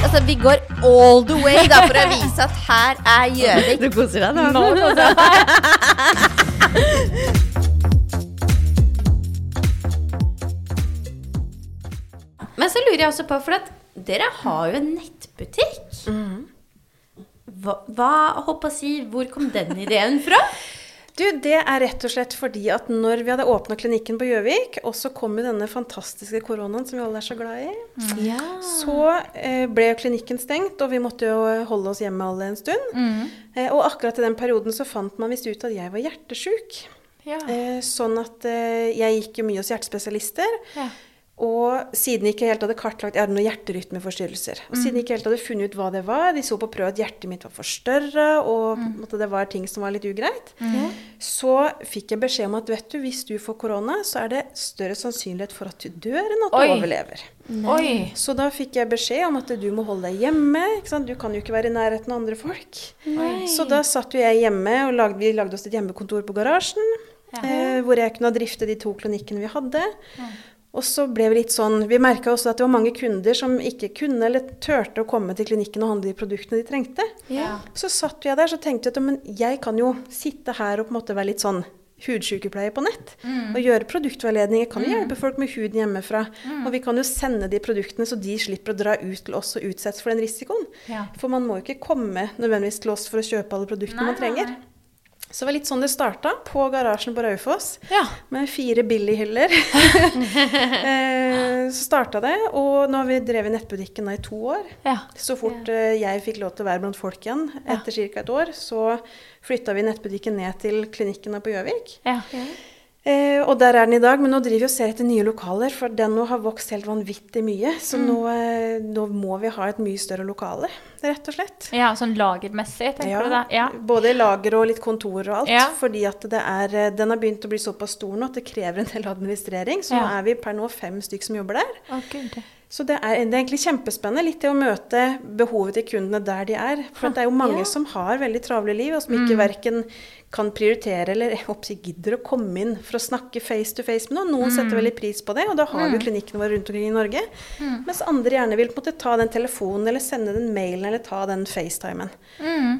Altså, vi går all the way da, for å vise at her er Gjøvik. Du koser deg nå? Nå koser jeg meg. Men så lurer jeg også på, for at dere har jo en nettbutikk. Hva, hva håper jeg, å si, hvor kom den ideen fra? Du, Det er rett og slett fordi at når vi hadde åpna klinikken på Gjøvik, og så kom jo denne fantastiske koronaen som vi alle er så glad i, Ja. så eh, ble klinikken stengt, og vi måtte jo holde oss hjemme alle en stund. Mm. Eh, og akkurat i den perioden så fant man visst ut at jeg var hjertesjuk. Ja. Eh, sånn at eh, jeg gikk jo mye hos hjertespesialister. Ja. Og siden jeg ikke helt hadde kartlagt Jeg hadde noen hjerterytmeforstyrrelser. Og siden jeg ikke helt hadde funnet ut hva det var, de så på prøve at hjertet mitt var forstørra, og mm. en det var ting som var litt ugreit, så fikk jeg beskjed om at vet du, hvis du får korona, så er det større sannsynlighet for at du dør enn at du Oi. overlever. Oi. Så da fikk jeg beskjed om at du må holde deg hjemme. Ikke sant? Du kan jo ikke være i nærheten av andre folk. Så da satt jo jeg hjemme, og lagde, vi lagde oss et hjemmekontor på garasjen. Eh, hvor jeg kunne drifte de to klinikkene vi hadde. Og så ble vi litt sånn Vi merka også at det var mange kunder som ikke kunne eller turte å komme til klinikken og handle de produktene de trengte. Ja. Så satt jeg der så tenkte jeg at men jeg kan jo sitte her og på en måte være litt sånn hudsykepleier på nett. Og gjøre produktveiledninger. Kan jo hjelpe folk med huden hjemmefra. Og vi kan jo sende de produktene så de slipper å dra ut til oss og utsettes for den risikoen. Ja. For man må jo ikke komme nødvendigvis til oss for å kjøpe alle produktene man trenger. Så det var litt sånn det starta, på garasjen på Raufoss. Ja. Med fire billighyller. eh, så starta det, og nå har vi drevet nettbutikken da i to år. Ja. Så fort ja. jeg fikk lov til å være blant folk igjen, etter ca. et år, så flytta vi nettbutikken ned til klinikken på Gjøvik. Ja. Eh, og der er den i dag, men nå driver vi og ser etter nye lokaler, for den nå har vokst helt vanvittig mye. Så nå, eh, nå må vi ha et mye større lokale, rett og slett. ja, sånn lagermessig, tenker du da? Ja. Både lager og litt kontor og alt. Ja. Fordi at det er, eh, den har begynt å bli såpass stor nå at det krever en del administrering. Så nå er vi per nå fem stykker som jobber der. Å, gud. Så det er, det er egentlig kjempespennende. Litt det å møte behovet til kundene der de er. For det er jo mange Ja. som har veldig travle liv, og som ikke verken kan prioritere eller jeg gidder å komme inn for å snakke face to face med noen. Noen setter veldig pris på det, og da har vi jo klinikkene våre rundt omkring i Norge. Mens andre gjerne vil på en måte ta den telefonen eller sende den mailen eller ta den facetimen.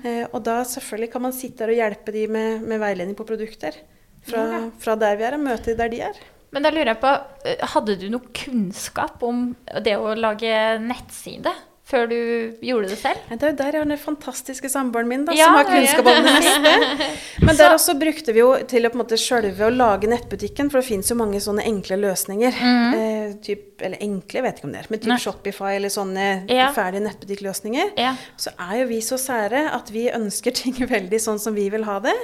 Eh, og da selvfølgelig kan man sitte der og hjelpe de med, med veiledning på produkter. Fra, fra der vi er, og møte de der de er. Men da lurer jeg på, eh, hadde du noe kunnskap om det å lage nettside før du gjorde det selv? Det er jo der jeg har den fantastiske samboeren min, da, Ja, som har kunnskap om det meste. Men der også brukte vi jo til å på en måte sjølve å lage nettbutikken, for det fins jo mange sånne enkle løsninger. Eh, typ, eller enkle, vet ikke om det er, men typ Nei. Shopify eller sånne Ja. ferdige nettbutikkløsninger. Ja. Så er jo vi så sære at vi ønsker ting veldig sånn som vi vil ha det.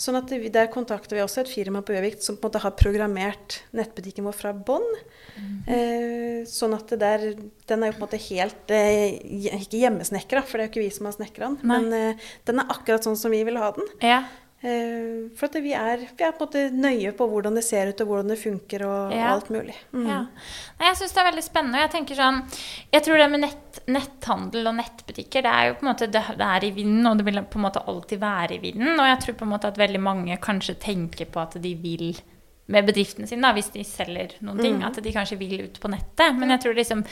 Sånn at vi, Der kontakter vi også et firma på Gjøvik som på en måte har programmert nettbutikken vår fra bånn. Eh, sånn at det der, den er jo på en måte helt eh, Ikke hjemmesnekra, for det er jo ikke vi som har snekra den. Nei. Men uh, den er akkurat sånn som vi vil ha den. Ja. Uh, for at vi er, vi er på en måte nøye på hvordan det ser ut, og hvordan det funker, og, og Ja. alt mulig. Mm. Ja. Nei, jeg syns det er veldig spennende. og Jeg tenker sånn, jeg tror det med nett, netthandel og nettbutikker, det er jo på en måte det, det er i vinden, og det vil på en måte alltid være i vinden. Og jeg tror på en måte at veldig mange kanskje tenker på at de vil med bedriften sin, da, hvis de selger noen ting, at de kanskje vil ut på nettet. Men jeg tror liksom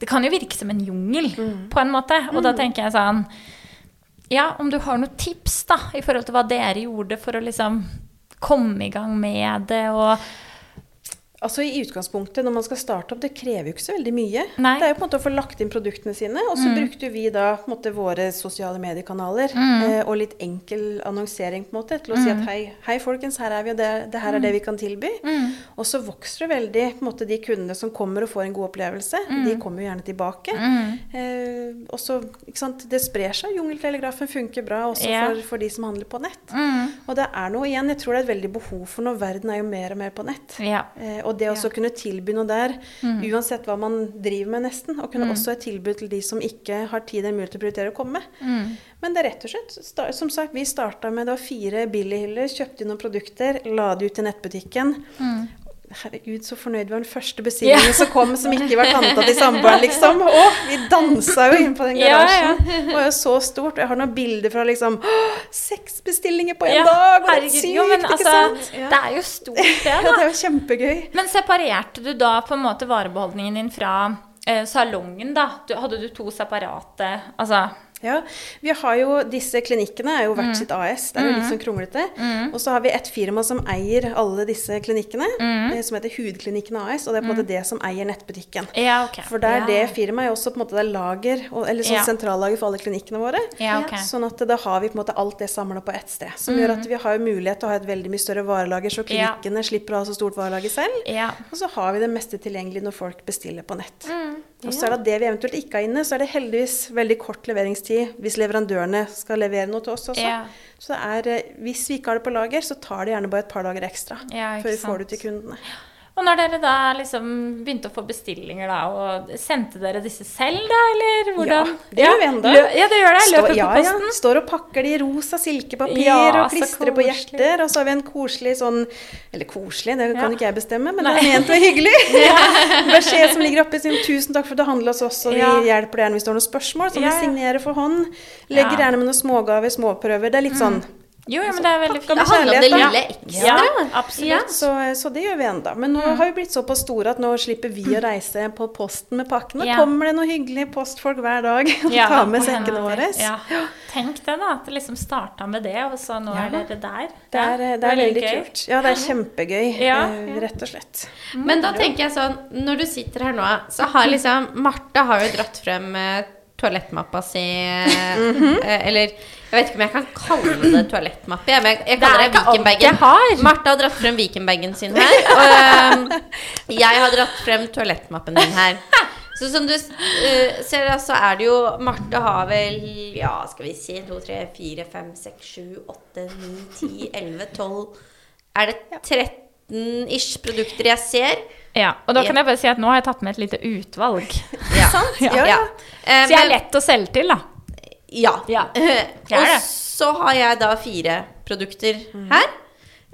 Det kan jo virke som en jungel, på en måte. Og da tenker jeg sånn Ja, om du har noen tips da, i forhold til hva dere gjorde for å liksom komme i gang med det, og Altså I utgangspunktet, når man skal starte opp, det krever jo ikke så veldig mye. Nei. Det er jo på en måte å få lagt inn produktene sine, og så brukte vi da på en måte våre sosiale mediekanaler eh, og litt enkel annonsering på en måte til å si at hei, hei folkens, her er vi, og det, det her er det vi kan tilby. Og så vokser det veldig på en måte de kundene som kommer og får en god opplevelse. De kommer jo gjerne tilbake. Eh, og så, ikke sant, Det sprer seg. Jungeltelegrafen funker bra også yeah. for, for de som handler på nett. Og det er noe igjen, jeg tror det er et veldig behov for når verden er jo mer og mer på nett. Yeah. Eh, og det å å kunne tilby noe der, uansett hva man driver med nesten, og kunne også et tilbud til de som ikke har tid eller mulighet til å prioritere å komme. Men det er rett og slett, som sagt, vi starta med det var fire billighyller, kjøpte inn noen produkter, la det ut i nettbutikken. Herregud, så fornøyd vi var den første bestillingen som kom som ikke var tanta til samboeren, liksom. Å, vi dansa jo inn på den Ja, garasjen. Det var jo så stort. Og jeg har noen bilder fra liksom «Åh, Seks bestillinger på en Ja, dag! Og er herregud. sykt, Jo, men ikke altså, sant? det er jo stort, det, Ja, da. det er jo kjempegøy. Men separerte du da på en måte varebeholdningen din fra eh, salongen, da. Du, hadde du to separate Altså Ja, vi har jo disse klinikkene er jo Mm. hvert sitt AS. Det er jo litt sånn kronglete. Og så har vi et firma som eier alle disse klinikkene, Mm. eh, som heter Hudklinikken AS. Og det er på en måte det som eier nettbutikken. Ja, ok. For der Ja. det firmaet er også på en måte det er lager, eller sånn Ja. sentrallager for alle klinikkene våre. Ja, ok. Sånn at da har vi på en måte alt det samla på ett sted. Som gjør at vi har jo mulighet til å ha et veldig mye større varelager, så Mm. Klinikkene slipper å ha så stort varelager selv. Ja. Og så har vi det meste tilgjengelig når folk bestiller på nett. Og så er det det vi eventuelt ikke har inne, så er det heldigvis veldig kort leveringstid hvis leverandørene skal levere noe til oss også. Ja. Så det er, eh, hvis vi ikke har det på lager, så tar det gjerne bare et par dager ekstra Ja, før vi får det til kundene. Og når dere da liksom begynte å få bestillinger, da, og sendte dere disse selv, da, eller hvordan? Ja, det gjør vi enda. Ja, det gjør det. Stå- Løper ja, på ja. posten. Står og pakker de i rosa silkepapir Ja, og klistrer på hjerter. Og så har vi en koselig sånn Eller koselig, det kan Ja. ikke jeg bestemme, men Nei. det er ment å være hyggelig. Beskjed som ligger oppi sin 'Tusen takk for at du handler hos oss', og vi Ja. hjelper deg gjerne hvis du har noen spørsmål. Som Ja, vi ja. signerer for hånd. Legger Ja. gjerne med noen smågaver, småprøver. Det er litt sånn Jo, ja, men det er veldig fint. Det handler om det lille ekstra. Ja, absolutt. Ja. så, så det gjør vi enda. Men nå har vi blitt såpass store at nå slipper vi å reise på posten med pakkene. Ja. kommer det noen hyggelige postfolk hver dag og Ja, tar med sekkene våre. Ja. Tenk det, da. At det liksom starta med det, og så nå Ja. er dere der. Det er, det er veldig gøy. kult. Ja, det er kjempegøy, Ja, eh, rett og slett. Men da tenker jeg sånn, når du sitter her nå, så har liksom Marte har jo dratt frem eh, toalettmappa si mm eh, Eller jeg vet ikke om jeg kan kalle det toalettmappe. Jeg, jeg er kaller det det Vikenbagen. Marte har dratt frem Vikenbagen sin her. Og eh, jeg har dratt frem toalettmappen din her. Så som du uh, ser, da, så er det jo Marte har vel Ja, skal vi si 2, 3, 4, 5, 6, 7, 8, 9, 10, 11, 12 Er det 13 ish produkter jeg ser? Ja, og da kan jeg bare si at nå har jeg tatt med et lite utvalg. Ja. Ja, ja. Eh, Så jeg er lett å selge til, da. Ja. Ja. Og så har jeg da fire produkter Mm. her.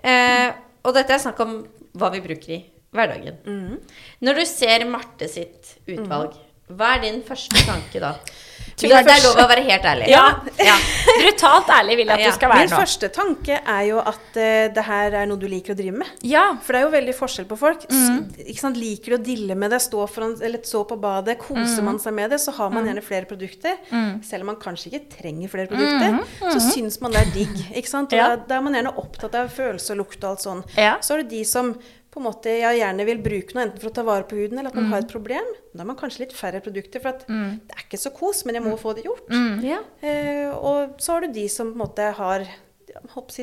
Eh, og dette er snakk om hva vi bruker i hverdagen. Mm. Når du ser Marte sitt utvalg, hva er din første tanke da? Min Det er, det er lov å være helt ærlig. Ja. ja. Brutalt ærlig vil jeg at Ja. du skal Min være nå. første tanke er jo at uh, det her er noe du liker å drive med. Ja. For det er jo veldig forskjell på folk. Mm. Ikke sant? Liker du å dille med det, stå, foran, eller stå på badet, koser Mm. man seg med det, så har man gjerne flere produkter. Selv om man kanskje ikke trenger flere produkter, så syns man det er digg. Ikke sant? Og Mm. Ja. da, da er man gjerne opptatt av følelse og lukt og alt sånn. Ja. Så er det de som på en måte jeg gjerne vil bruke noe enten for å ta vare på huden, eller at man Mm. har et problem. Da har man kanskje litt færre produkter, for at det er ikke så kos, men jeg må få det gjort. Mm. Ja. Eh, og så har du de som på en måte har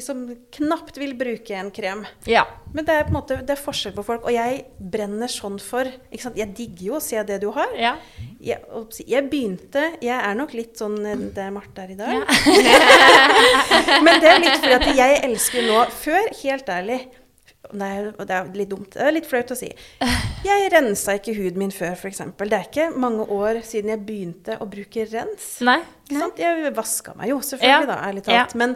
Som knapt vil bruke en krem. ja. Men det er på en måte, det er forskjell på folk. Og jeg brenner sånn for ikke sant? Jeg digger jo å se det du har. Ja. Jeg, jeg begynte Jeg er nok litt sånn Det det Marte er i dag. Men det er litt fordi at jeg elsker nå Før, helt ærlig Nei, det er litt dumt. Det er litt flaut å si. Jeg rensa ikke huden min før, f.eks. Det er ikke mange år siden jeg begynte å bruke rens. Nei. Jeg vaska meg jo, selvfølgelig, da, ærlig talt. Men,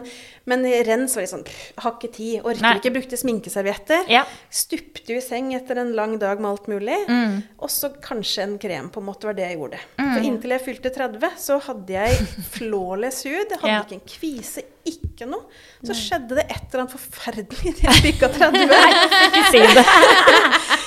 men rens var litt sånn pff, Har ikke tid. Orker Nei. ikke. Brukte sminkeservietter. Stupte jo i seng etter en lang dag med alt mulig. Mm. Og så kanskje en krem, på en måte, var det jeg gjorde. For inntil jeg fylte 30, så hadde jeg flawless hud. Jeg hadde ikke en kvise, ikke noe. Så skjedde det et eller annet forferdelig til jeg bikka 30. Ikke si det.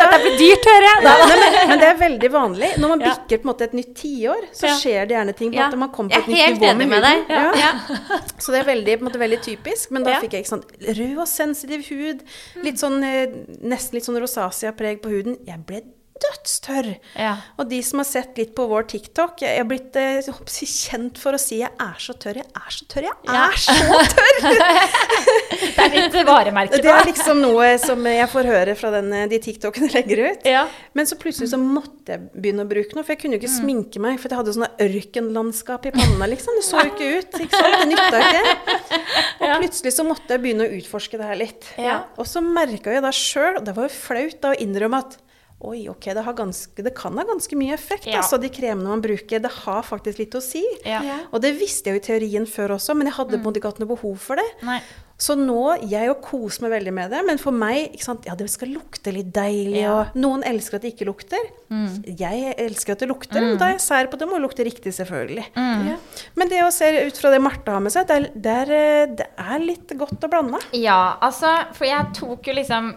Dette blir dyrt, hører jeg. Ja, nei, men, men det er veldig vanlig. Når man bikker på en måte et nytt tiår, så skjer det gjerne ting. på at man kommer på et nytt helt nivå enig med med huden. deg. Ja. Ja. Så det er veldig, på en måte, veldig typisk. Men da fikk jeg ikke sånn rød og sensitiv hud. Litt sånn, eh, nesten litt sånn rosacea-preg på huden. Jeg ble dødstørr. Ja. Og de som har sett litt på vår TikTok Jeg er blitt eh, kjent for å si 'jeg er så tørr', jeg er så tørr, jeg Ja. er så tørr! Det er litt varemerke Det er liksom noe som jeg får høre fra den, eh, de TikTokene jeg legger ut. Ja. Men så plutselig så måtte jeg begynne å bruke noe, for jeg kunne jo ikke sminke meg. For jeg hadde sånne ørkenlandskap i panna, liksom. Det så jo ikke ut. ikke sant? Det nytta ikke. Og Ja. plutselig så måtte jeg begynne å utforske det her litt. Ja. Og så merka jeg da sjøl, og det var jo flaut da å innrømme at Oi, ok, det, har ganske, det kan ha ganske mye effekt, Ja. altså, de kremene man bruker. Det har faktisk litt å si. Ja. Og det visste jeg jo i teorien før også, men jeg hadde mm. ikke hatt noe behov for det. Nei. Så nå, jeg jo koser meg veldig med det, men for meg, ikke sant, ja, det skal lukte litt deilig, Ja. og noen elsker at det ikke lukter. Jeg elsker at det lukter, men da er jeg sær på det må lukte riktig, selvfølgelig. Ja. Men det å se ut fra det Marte har med seg, det er, det er, eh, det er litt godt å blande. Ja, altså For jeg tok jo liksom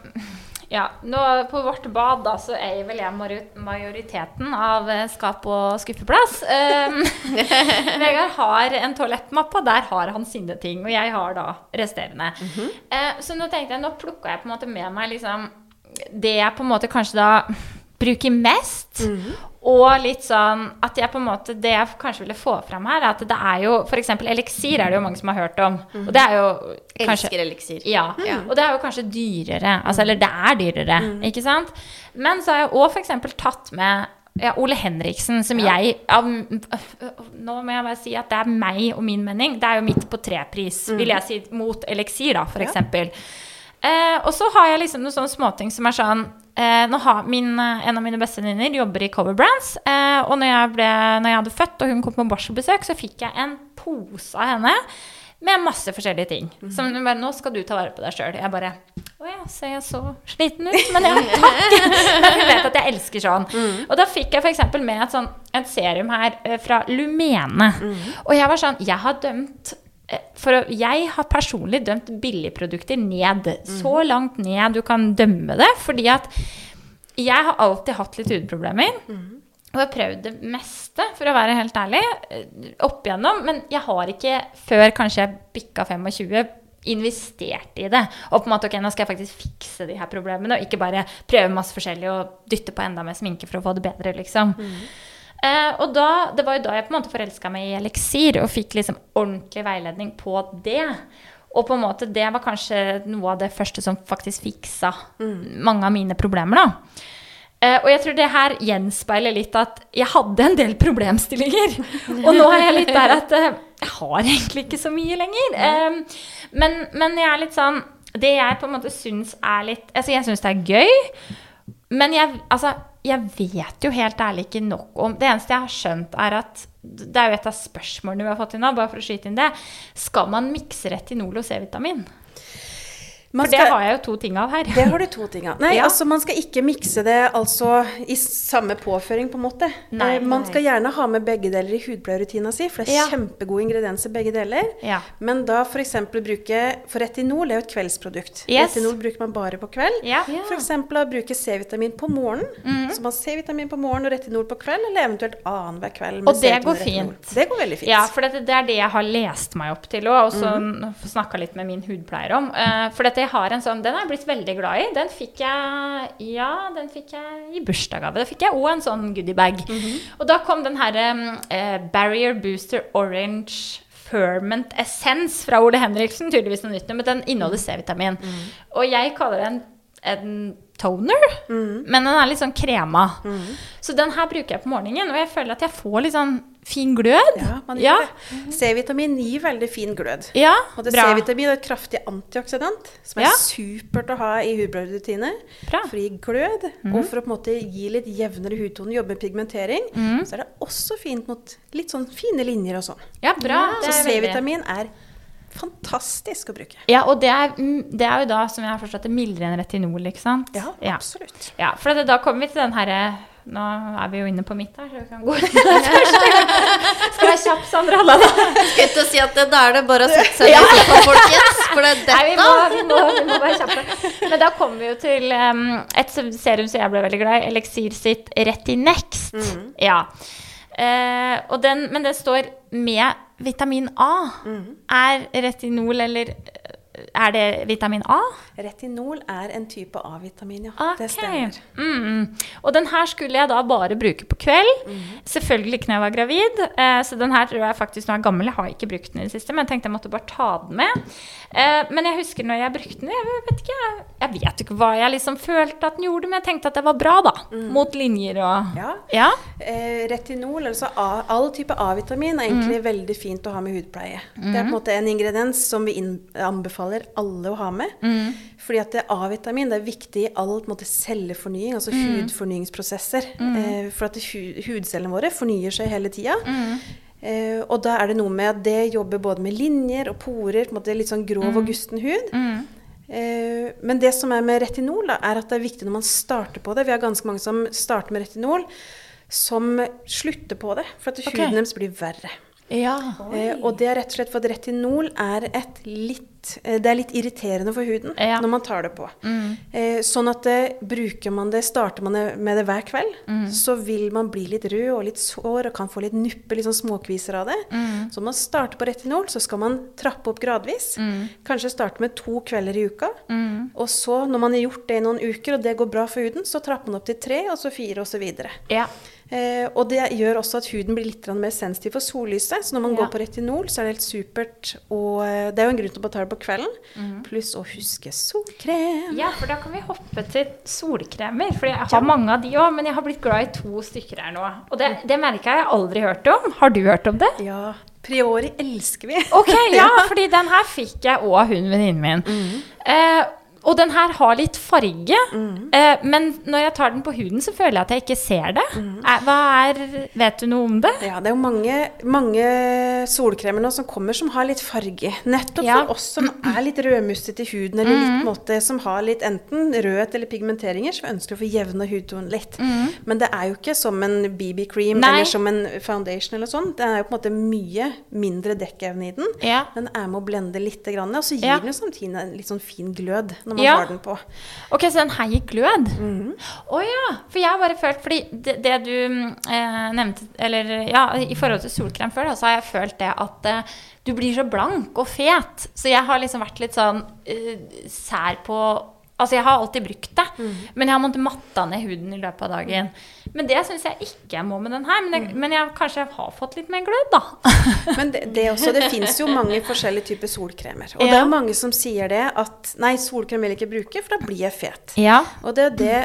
Ja, nå På vårt bad da, så er vel jeg majoriteten av eh, skap- og skuffeplass. Um, Vegard har en toalettmappe, og der har han sine ting. Og jeg har da resterende. Eh, så nå tenkte jeg, nå plukka jeg på en måte med meg liksom det jeg på en måte kanskje da bruker mest. Og litt sånn at jeg på en måte Det jeg kanskje ville få fram her, er at det er jo f.eks. eliksir er det jo mange som har hørt om. Og det er jo kanskje Elsker eliksir. ja. Og det er jo kanskje dyrere. Altså, eller det er dyrere, ikke sant? Men så har jeg òg f.eks. tatt med ja, Ole Henriksen, som jeg av- Nå må jeg bare si at det er meg og min mening. Det er jo midt på trepris, vil jeg si, mot eliksir, da, for eksempel. Eh, og så har jeg liksom noen sånne småting som er sånn eh, har min, eh, En av mine bestevenninner jobber i Cover Brands. Eh, og når jeg, ble, når jeg hadde født og hun kom på barselbesøk, så fikk jeg en pose av henne med masse forskjellige ting. Som hun bare 'Nå skal du ta vare på deg sjøl'. Jeg bare 'Å ja, ser jeg så sliten ut?' Men ja, takk. Men hun vet at jeg elsker sånn. Og da fikk jeg f.eks. med et, sånn, et serum her eh, fra Lumene. Og jeg var sånn Jeg har dømt for jeg har personlig dømt billigprodukter ned. Så langt ned du kan dømme det. Fordi at jeg har alltid hatt litt hudproblemer. Og jeg har prøvd det meste, for å være helt ærlig, eh, opp igjennom. Men jeg har ikke, før kanskje jeg bikka 25, investert i det. Og på en måte, ok, nå skal jeg faktisk fikse de her problemene, og ikke bare prøve masse forskjellig og dytte på enda mer sminke for å få det bedre, liksom. Eh, og da, det var jo da jeg på en måte forelska meg i eliksir, og fikk liksom ordentlig veiledning på det. Og på en måte, det var kanskje noe av det første som faktisk fiksa mange av mine problemer, da. Eh, og jeg tror det her gjenspeiler litt at jeg hadde en del problemstillinger. og nå er jeg litt der at eh, jeg har egentlig ikke så mye lenger. Eh, men, men jeg er litt sånn Det jeg på en måte syns er litt Altså, jeg syns det er gøy, men jeg, altså, jeg vet jo helt ærlig ikke nok om Det eneste jeg har skjønt, er at det er jo et av spørsmålene vi har fått inn nå, bare for å skyte inn det. Skal man mikse retinol og C-vitamin? Man For det har jeg jo to ting av her. Det har du to ting av. Nei, Ja. altså man skal ikke mikse det altså i samme påføring, på en måte. Nei. man man skal gjerne ha med begge deler i hudpleierutina si, for det er Ja. kjempegode ingredienser begge deler. Ja. Men da f.eks. bruke For retinol er jo et kveldsprodukt. Yes. Retinol bruker man bare på kveld. Ja. F.eks. å bruke C-vitamin på morgenen. Mhm. Så man har C-vitamin på morgenen og retinol på kveld, eller eventuelt annenhver kveld. med Og det går fint. Det går veldig fint. Ja, for det, det er det jeg har lest meg opp til òg, og så Mhm. snakka litt med min hudpleier om. Uh, for dette jeg har en sånn, den har jeg blitt veldig glad i. Den fikk jeg Ja, den fikk jeg i bursdagsgave. Da fikk jeg òg en sånn goodiebag. Mhm. Og da kom den her um, Barrier Booster Orange Ferment Essence fra Ole Henriksen. Tydeligvis noe nytt, men den inneholder C-vitamin. Mhm. Og jeg kaller den en toner, Mhm. men den er litt sånn krema. Så den her bruker jeg på morgenen, og jeg føler at jeg får litt sånn fin glød. Ja, man ja. det. C-vitamin gir veldig fin glød. Ja, Og det. C-vitamin er et kraftig antioksidant, som er Ja. supert å ha i hudpleierrutiner. For å gi glød, og for å på en måte gi litt jevnere hudtone, jobbe med pigmentering. Så er det også fint mot litt sånn fine linjer og sånn. Ja, bra. Så er veldig- C-vitamin er fantastisk å bruke. Ja, og det er, mm, det er jo da, som jeg har forstått det, mildere enn retinol, ikke sant? Ja, ja. absolutt. Ja, for det, da kommer vi til den herre Nå er vi jo inne på mitt her, så vi kan gå. Skal være kjapp, Sandra. Da, da. Skal ikke si at det, da er det bare å sette seg ned på folkens. For det er Nei, vi må, vi, må, vi må være kjappe. Men da kommer vi jo til um, et serum som jeg ble veldig glad i. Elixir sitt Retinext. Ja. Uh, den, men det står med vitamin A. Er retinol eller Er det vitamin A? Retinol er en type A-vitamin, ja. Det Ok. stemmer. Mm. Og den her skulle jeg da bare bruke på kveld. Selvfølgelig ikke når jeg var gravid. Eh, så den her tror jeg faktisk nå er gammel. Jeg har ikke brukt den i det siste, men jeg tenkte jeg måtte bare ta den med. Eh, men jeg husker når jeg brukte den, jeg vet ikke, jeg, jeg vet ikke hva jeg liksom følte at den gjorde, men jeg tenkte at det var bra, da. Mot linjer og Ja. Ja. Eh, retinol, altså A, all type A-vitamin, er egentlig Mm. veldig fint å ha med hudpleie. Det er på en måte en ingrediens som vi inn, anbefaler alle å ha med. Mm. Fordi at det A-vitamin det er viktig i all måte, cellefornying, altså Mm. hudfornyingsprosesser. Eh, for at hu, hudcellene våre fornyer seg hele tida. Mm. Eh, og da er det noe med at det jobber både med linjer og porer, måte litt sånn grov Mm. og gusten hud. Eh, men det som er med retinol, da, er at det er viktig når man starter på det. Vi har ganske mange som starter med retinol, som slutter på det. For at huden deres blir verre. Ja. Eh, og det er rett og slett for at retinol er et litt litt, eh, det er litt irriterende for huden Ja. når man tar det på. Mm. Eh, sånn at det, bruker man det, starter man med det hver kveld, Mm. så vil man bli litt rød og litt sår og kan få litt nuppe, litt sånn småkviser av det. Mm. Så man starter på retinol, så skal man trappe opp gradvis. Mm. Kanskje starte med to kvelder i uka. Og så, når man har gjort det i noen uker, og det går bra for huden, så trapper man opp til tre, og så fire, og så videre. Ja. Eh, og det gjør også at huden blir litt mer sensitiv for sollyset. Så når man Ja. går på retinol, så er det helt supert. Og eh, det er jo en grunn til å ta det på kvelden. Mhm. Pluss å huske solkrem. Ja, for da kan vi hoppe til solkremer. For jeg har mange av de òg, men jeg har blitt glad i to stykker her nå. Og det, det merker jeg aldri hørt om. Har du hørt om det? Ja. Priori elsker vi. Ok, ja, fordi den her fikk jeg og av hun venninnen min. Eh, og den her har litt farge, eh, men når jeg tar den på huden, så føler jeg at jeg ikke ser det. Eh, hva er Vet du noe om det? Ja, det er jo mange, mange solkremer nå som kommer som har litt farge. Nettopp Ja. for oss som er litt rødmusset i huden, eller litt på en måte som har litt enten rødhet eller pigmenteringer, som ønsker å få jevna hudtonen litt. Men det er jo ikke som en BB-cream eller som en foundation eller sånn. Det er jo på en måte mye mindre dekkevne i den. Ja. Den er med å blende litt, grann, og så gir Ja. den jo samtidig en litt sånn fin glød når man Ja. har den på. Ok, så den her gikk glød? Å ja. For jeg har bare følt Fordi det, det du mm, eh, nevnte Eller ja, i forhold til solkrem før, da, så har jeg følt det at eh, du blir så blank og fet. Så jeg har liksom vært litt sånn eh, sær på Altså, jeg har alltid brukt det, men jeg har måttet matta ned huden i løpet av dagen. Men det syns jeg ikke jeg må med den her. Men, jeg, men jeg, kanskje jeg har fått litt mer glød, da. Men det, det, også, det fins jo mange forskjellige typer solkremer. Og det er mange som sier det at nei, solkrem vil jeg ikke bruke, for da blir jeg fet. Ja. Og det er det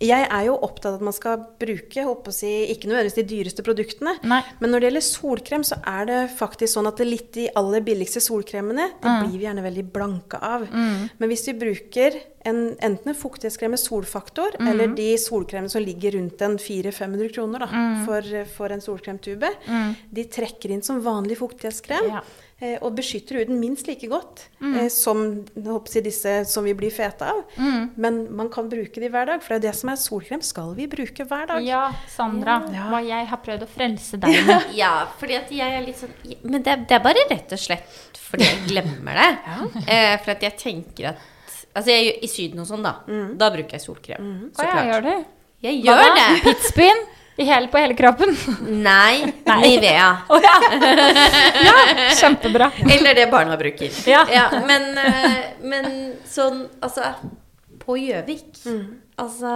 Jeg er jo opptatt av at man skal bruke si, ikke nødvendigvis de dyreste produktene. Nei. Men når det gjelder solkrem, så er det faktisk sånn at det litt de aller billigste solkremene, det Mm. blir vi gjerne veldig blanke av. Men hvis vi bruker en, enten en fuktighetskrem med solfaktor, Mm. eller de solkremene som ligger rundt en 400-500 kroner da, Mm. for, for en solkremtube, de trekker inn som vanlig fuktighetskrem. Ja. Eh, Og beskytter huden minst like godt Mm. eh, som jeg disse som vi blir fete av. Mm. Men man kan bruke de hver dag, for det er det som er solkrem, skal vi bruke hver dag. Ja, Sandra. Ja. Hva jeg har prøvd å frelse deg med. Ja, fordi at jeg er litt sånn Men det, det er bare rett og slett fordi jeg glemmer det. eh, for at jeg tenker at Altså, jeg, er i Syden og sånn, da. Da bruker jeg solkrem. Så Å ja, Jeg gjør du? Jeg gjør det. Pitsbyen? I hele, på hele kroppen? Nei, Nei. Nivea. Oh, ja. ja! Kjempebra. Eller det barna bruker. Ja. men, eh, men sånn Altså, på Gjøvik Altså,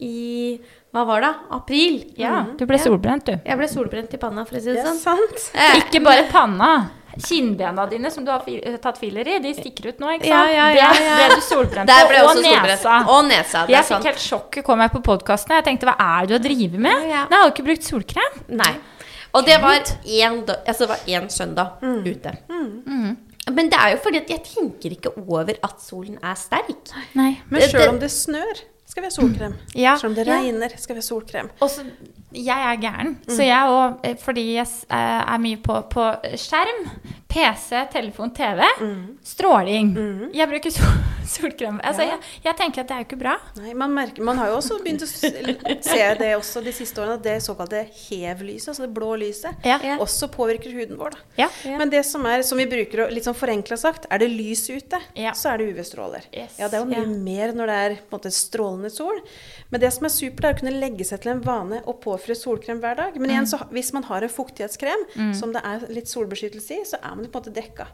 i Hva var det? April? Ja, du ble solbrent, du. Jeg ble solbrent i panna, for å si Det det er sånn. sant. Eh, Ikke bare panna. Kinnbena dine som du har fil tatt filer i, de stikker ut nå, ikke sant? ja, ja, Det ja. ble du solbrent på. Og nesa. Og nesa. Det Jeg fikk helt sjokk kom jeg på podkasten. Jeg tenkte hva er det du har drevet med? Nei, jeg har ikke brukt solkrem. Nei. Og det var én altså det søndag Mm. ute. Men det er jo fordi at jeg tenker ikke over at solen er sterk. Nei. Men sjøl om det snør, skal vi ha solkrem. Ja. Selv om det regner, skal vi ha solkrem. Og så, jeg er gæren, så jeg òg, fordi jeg eh, er mye på, på skjerm, PC, telefon, TV, stråling. Jeg bruker sol solkrem. Altså, jeg, jeg tenker at det er jo ikke bra. Nei, man, merker, man har jo også begynt å se det også de siste årene, at det såkalte hevlyset, altså det blå lyset, Ja. Ja. også påvirker huden vår. Da. Ja. Men det som er, som vi bruker å litt sånn forenkla sagt, er det lys ute, Ja. så er det UV-stråler. Yes. Ja, det er jo mye Ja. mer når det er på en måte strålende sol. Men det som er supert, er å kunne legge seg til en vane å påføre solkrem hver dag. Men igjen, så, hvis man har en fuktighetskrem som det er litt solbeskyttelse i, så er man på en måte dekka.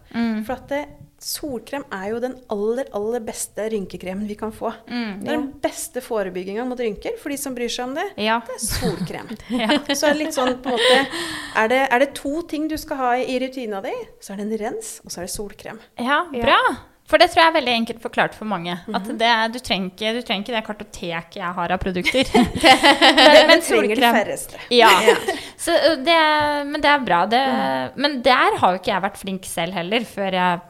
For at det, solkrem er jo den aller, aller beste rynkekremen vi kan få. Det er den beste forebygginga mot rynker, for de som bryr seg om det. Ja. Det er solkrem. Ja. Så er det litt sånn på en måte er det, er det to ting du skal ha i, i rutina di, så er det en rens, og så er det solkrem. Ja, bra. For det tror jeg er veldig enkelt forklart for mange. At det, du, trenger ikke, du trenger ikke det kartoteket jeg har av produkter. men, men Det trenger de færreste. Ja. Så det, men det er bra. Det, Men der har jo ikke jeg vært flink selv heller, før jeg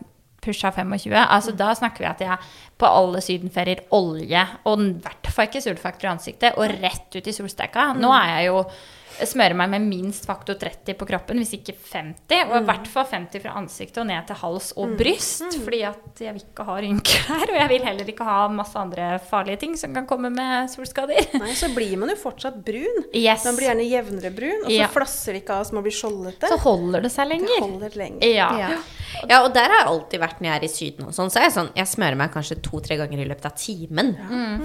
pusha 25. Altså, Da snakker vi at jeg på alle sydenferier olje, og i hvert fall ikke solfaktor i ansiktet, og rett ut i solsteika. Nå er jeg jo smører meg med minst faktor 30 på kroppen, hvis ikke 50. Og i hvert fall 50 fra ansiktet og ned til hals og bryst. Fordi at jeg vil ikke ha rynker her, og jeg vil heller ikke ha masse andre farlige ting som kan komme med solskader. Nei, så blir man jo fortsatt brun. Yes. Man blir gjerne jevnere brun, og så Ja. flasser det ikke av så man blir skjoldete. Så holder det seg det lenger. holder lenger. Ja. Ja. Ja, og der har jeg alltid vært når jeg er i Syden og sånn. Så er jeg sånn Jeg smører meg kanskje to-tre ganger i løpet av timen.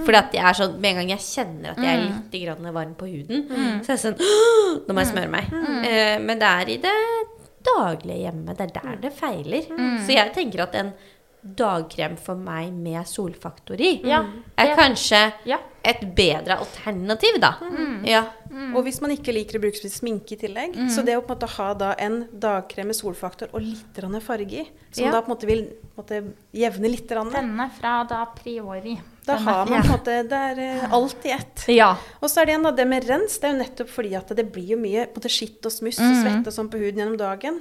Fordi at jeg er sånn Med en gang jeg kjenner at jeg er litt grann varm på huden, så er jeg sånn «Åh, Nå må jeg smøre meg. Eh, men det er i det daglige hjemme. Det er der det feiler. Så jeg tenker at en dagkrem for meg med solfaktor i Ja. er Ja. kanskje Ja. et bedre alternativ, da. Ja. Og hvis man ikke liker å bruke sminke i tillegg, så det å på en måte ha da en dagkrem med solfaktor og litt farge i, som Ja. da på en måte vil på en måte, jevne litt Denne fra da priori. Da har man på en måte Det er eh, alt i ett. Ja. Og så er det igjen da, det med rens. Det er jo nettopp fordi at det blir jo mye både skitt og smuss og svette og sånn på huden gjennom dagen.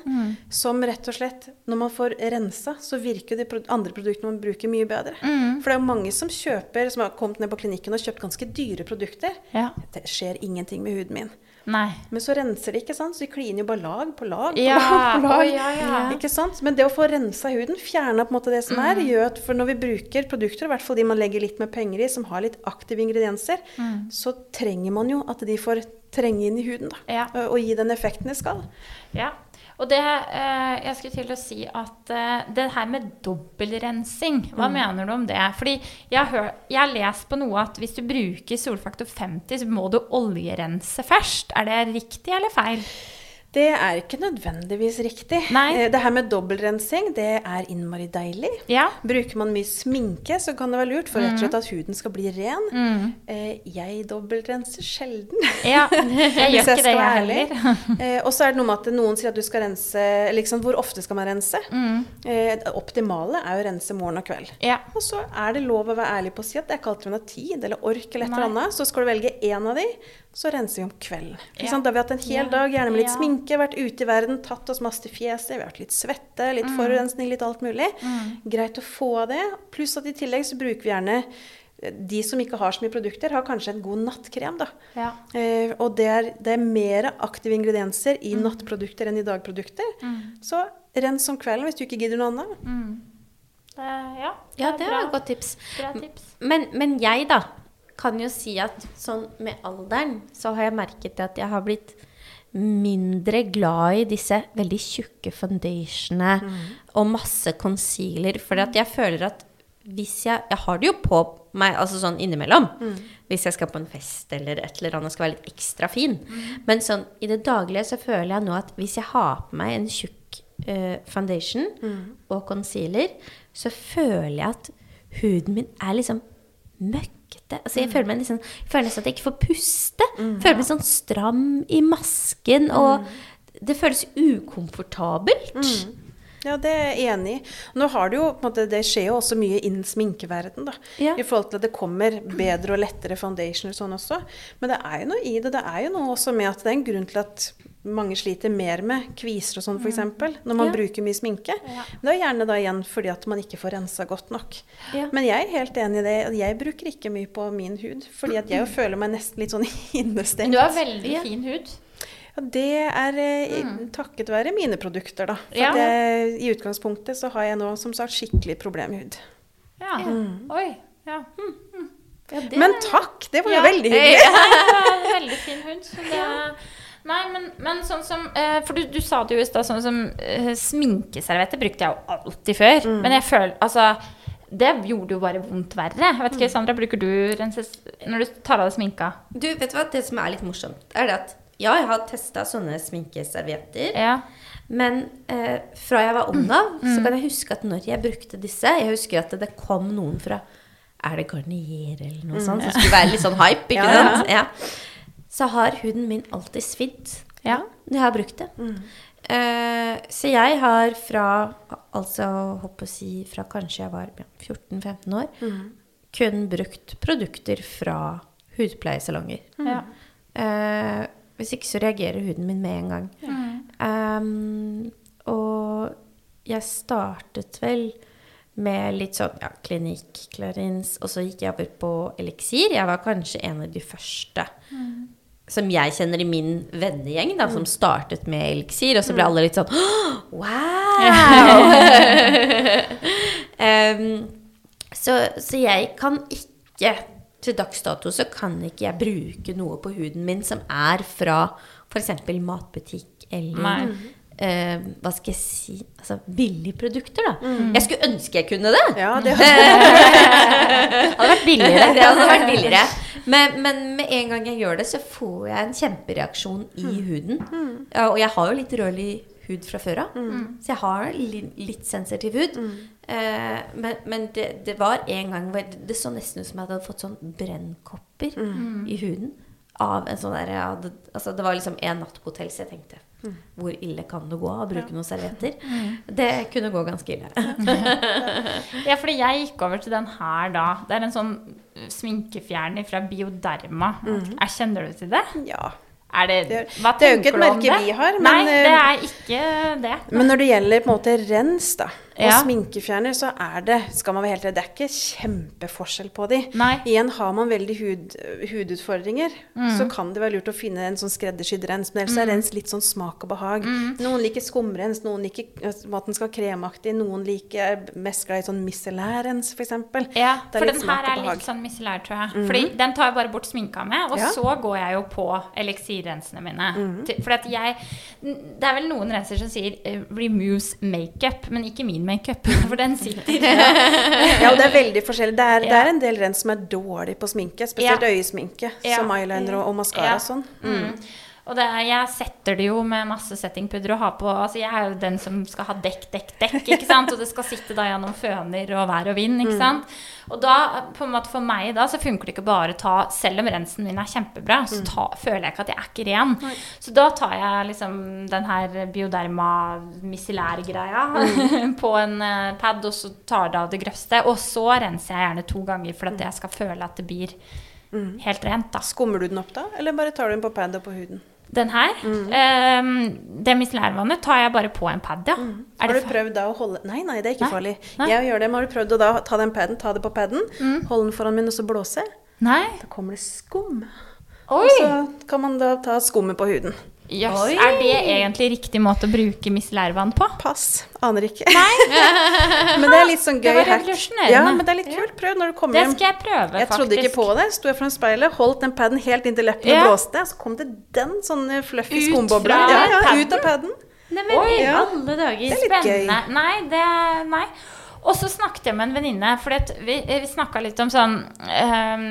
Som rett og slett, når man får rensa, så virker de andre produktene man bruker, mye bedre. For det er jo mange som kjøper, som har kommet ned på klinikken og kjøpt ganske dyre produkter. ja. Det skjer ingenting med huden min. Nei. Men så renser de, ikke sant? Så de kliner jo bare lag på lag på Ja, lag på lag. Oh, ja, ja. Ikke sant? Men det å få rensa huden, fjerne på en måte det som er, gjør at for når vi bruker produkter, i hvert fall de man legger litt med penger i, som har litt aktive ingredienser, så trenger man jo at de får trenge inn i huden da, Ja. og gi den effekten de skal. Ja. Og det eh, Jeg skulle til å si at eh, det her med dobbeltrensing, hva mener du om det? Fordi jeg har, hør, jeg har lest på noe at hvis du bruker solfaktor 50, så må du oljerense først. Er det riktig eller feil? Det er ikke nødvendigvis riktig. Nei. Eh, Det her med dobbeltrensing, det er innmari deilig. Ja. Bruker man mye sminke, så kan det være lurt for rett og slett at huden skal bli ren. Mm. Eh, jeg dobbeltrenser sjelden. ja. Jeg Hvis gjør ikke det, skal jeg være ærlig. heller. Eh, og så er det noe med at noen sier at du skal rense liksom, Hvor ofte skal man rense? Mm. Det optimale er å rense morgen og kveld. Ja. Og så er det lov å være ærlig på å si at det er ikke tid eller ork eller et eller annet. Så skal du velge én av de, så renser vi om kvelden. Ikke Ja. Da har vi hatt en hel Ja. dag, gjerne med litt Ja. sminke, vært ute i verden, tatt oss masse til fjeset, vi har vært litt svette, litt Mm. forurensning, litt alt mulig. Greit å få av det. Pluss at i tillegg så bruker vi gjerne eh, de som ikke har så mye produkter, har kanskje en god nattkrem, da. Ja. Eh, og det er, det er mer aktive ingredienser i Mm. nattprodukter enn i dagprodukter. Så rens om kvelden hvis du ikke gidder noe annet. Det, ja, ja, er det er var et godt tips. Bra tips. Men, men jeg, da, kan jo si at sånn med alderen så har jeg merket at jeg har blitt mindre glad i disse veldig tjukke foundationene og masse concealer. For jeg føler at hvis jeg Jeg har det jo på meg altså sånn innimellom. Hvis jeg skal på en fest eller et eller annet skal være litt ekstra fin. Men sånn i det daglige så føler jeg nå at hvis jeg har på meg en tjukk uh, foundation og concealer, så føler jeg at huden min er liksom møkkete. Altså, jeg føler meg liksom, jeg føler nesten at jeg ikke får puste. Føler meg sånn stram i masken, og det føles ukomfortabelt. Ja, det er jeg enig i. Nå har det jo, måte, det skjer jo også mye innen sminkeverden, da. Ja. I forhold til at det kommer bedre og lettere foundationer og sånn også. Men det er jo noe i det. Det er jo noe også med at det er en grunn til at mange sliter mer med kviser og sånn f.eks. Når man Ja. bruker mye sminke. Ja. Det er gjerne da igjen fordi at man ikke får rensa godt nok. Ja. Men jeg er helt enig i det. Jeg bruker ikke mye på min hud. Fordi at jeg jo føler meg nesten litt sånn innestengt. Du har veldig fin hud. Ja, det er mm. takket være mine produkter, da. For Ja. at i utgangspunktet så har jeg nå som sagt skikkelig problemhud. Ja. Oi. Ja. Ja, det- Men takk! Det var jo Ja. veldig hyggelig. Ja, veldig fin hud. Så det, nei, men, men sånn som eh, For du, du sa det jo i stad, sånn som eh, sminkeservietter brukte jeg jo alltid før. Mm. Men jeg føler Altså det gjorde jo bare vondt verre. Jeg vet Mm. ikke, Sandra, bruker du renses når du tar av deg sminka? Du, vet du hva? Det som er litt morsomt, er det at ja, jeg har testa sånne sminkeservietter. Ja. Men eh, fra jeg var ung av, så kan jeg huske at når jeg brukte disse Jeg husker at det kom noen fra Er det Garnier eller noe sånt? Som skulle være litt sånn hype, ikke ja. sant? Ja. Så har huden min alltid svidd Ja. når jeg har brukt det. Eh, så jeg har fra altså håper å si fra kanskje jeg var 14-15 år, kun brukt produkter fra hudpleiesalonger. ja. Uh, hvis ikke så reagerer huden min med en gang. Um, og jeg startet vel med litt sånn ja, klinikk, klarins, og så gikk jeg over på eliksir. Jeg var kanskje en av de første som jeg kjenner i min vennegjeng, da, som startet med eliksir, og så ble alle litt sånn Wow! um, så, så jeg kan ikke til dags dato så kan ikke jeg bruke noe på huden min som er fra f.eks. matbutikk eller Nei. Eh, Hva skal jeg si Altså billige produkter, da. Jeg skulle ønske jeg kunne det. Ja, det Hadde vært billigere. Det hadde vært billigere. Men, men med en gang jeg gjør det, så får jeg en kjempereaksjon i huden. Ja, og jeg har jo litt rødlig hud fra før av, så jeg har li, litt sensitiv hud. Eh, men men det, det var en gang hvor det så nesten ut som jeg hadde fått sånn brennkopper i huden. Av en sånn der, det, altså det var liksom en natt på hotell, så jeg tenkte hvor ille kan det gå å bruke noen servietter? Det kunne gå ganske ille. Ja, fordi jeg gikk over til den her da. Det er en sånn sminkefjerner fra Bioderma. Jeg kjenner du til det? ja. Det, Det- hva det er jo ikke et merke vi har, men, Nei, det eh, er ikke det. Men når det gjelder på en måte rens da, og Ja. sminkefjerner, så er det skal man være helt redd, det er ikke kjempeforskjell på de. Nei. Igjen, har man veldig hud, hudutfordringer, Mm. så kan det være lurt å finne en sånn skreddersydd rens. Men ellers er rens litt sånn smak og behag. Mm. Noen liker skumrens, noen liker eh, at den skal være kremaktig, noen liker er mest glad i sånn miscellærrens, f.eks. Ja, for den her er litt sånn miscellær, tror jeg. Fordi den tar jeg bare bort sminka med, og Ja. så går jeg jo på eliksirrensene mine. Til- For at jeg Det er vel noen renser som sier eh, 'removes makeup', men ikke min makeup, for den sitter. Ja, og det er veldig forskjellig. Det er, det er en del rens som er dårlig på sminke, spesielt Ja. øyesminke, Ja. som eyeliner og, og maskara Ja. og sånn. Mm. Og det jeg setter det jo med masse settingpudder og har på Altså jeg er jo den som skal ha dekk, dekk, dekk, ikke sant? Og det skal sitte da gjennom føner og vær og vind, ikke sant? Og da, på en måte for meg da, så funker det ikke bare å ta Selv om rensen min er kjempebra, så ta, føler jeg ikke at jeg er ikke ren. Så da tar jeg liksom den her Bioderma micellær-greia på en eh, pad, og så tar det av det grøvste. Og så renser jeg gjerne to ganger for at jeg skal føle at det blir helt rent, da. Skummer du den opp da, eller bare tar du den på pad og på huden? Den her, ehm, det mislærvannet, tar jeg bare på en pad, ja. Er Har du prøvd da å holde Nei, nei, det er ikke Nei. farlig. Nei. Jeg gjør det, men har du prøvd å da ta den paden, ta det på paden, holde den foran munnen og så blåse? Nei? Da kommer det skum. Oi! Og så kan man da ta skummet på huden. Oi. Er det egentlig riktig måte å bruke micellærvann på? Pass. Aner ikke. men det er litt sånn gøy hack. Ja, men det er litt kult. Prøv når du kommer Det skal jeg prøve, Jeg faktisk. trodde ikke på det. Sto jeg foran speilet, holdt den paden helt inntil leppene Ja. og blåste, så kom det den sånne fluffy Ut skumbobla. Ja, ja, ut av paden. Nei, men Oi, ja. alle dager. Det er litt gøy. Nei, det Nei. Og så snakket jeg med en venninne, for vi, vi snakka litt om sånn um,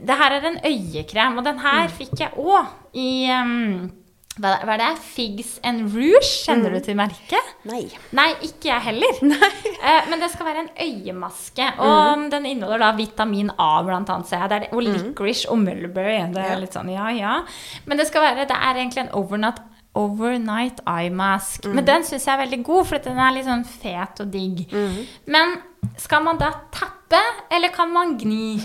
Det her er en øyekrem, og den her fikk jeg òg i ehm, hva, er det? Figs and Rouge? Kjenner du til merket? Nei. Nei, ikke jeg heller. Eh, men det skal være en øyemaske. Og den inneholder da vitamin A, blant annet. ser jeg. Det det, og licorice og mulberry. Det er Ja. litt sånn, ja, ja. Men det skal være, det er egentlig en overnight, overnight eye mask. Men den syns jeg er veldig god, for den er litt sånn fet og digg. Men skal man da tappe, eller kan man gni?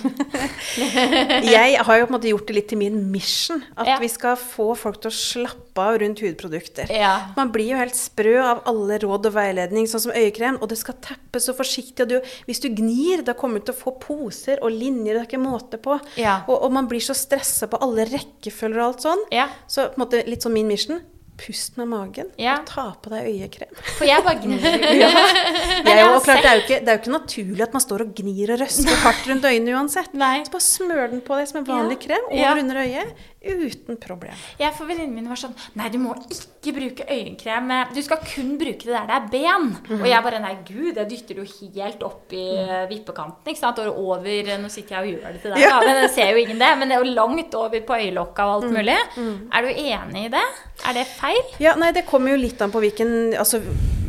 Jeg har jo på en måte gjort det litt til min mission. At Ja. vi skal få folk til å slappe av rundt hudprodukter. Ja. Man blir jo helt sprø av alle råd og veiledning, sånn som øyekrem. Og det skal tappes så forsiktig. Og du, hvis du gnir, da kommer du til å få poser og linjer. Det er ikke måte på. Ja. Og, og man blir så stressa på alle rekkefølger og alt sånn. Så på en måte litt sånn min mission. Pust med magen, Ja. og ta på deg øyekrem. For jeg bare gnir. Det er, jo, klart, det, er ikke, det er jo ikke naturlig at man står og gnir og røsker hardt rundt øynene uansett. Nei. Så bare smør den på deg som en vanlig Ja. krem over Ja. under øyet uten problem. Jeg for venninnen min var sånn Nei, du må ikke bruke øyenkrem. Du skal kun bruke det der det er ben. Og jeg bare Nei, gud, det dytter du helt opp i eh, vippekanten. ikke sant? Og over Nå sitter jeg og gjør det til deg, Ja. da, men jeg ser jo ingen det. Men det er jo langt over på øyelokka og alt mulig. Er du enig i det? Er det feil? Ja, nei, Det kommer jo litt an på hvilken altså,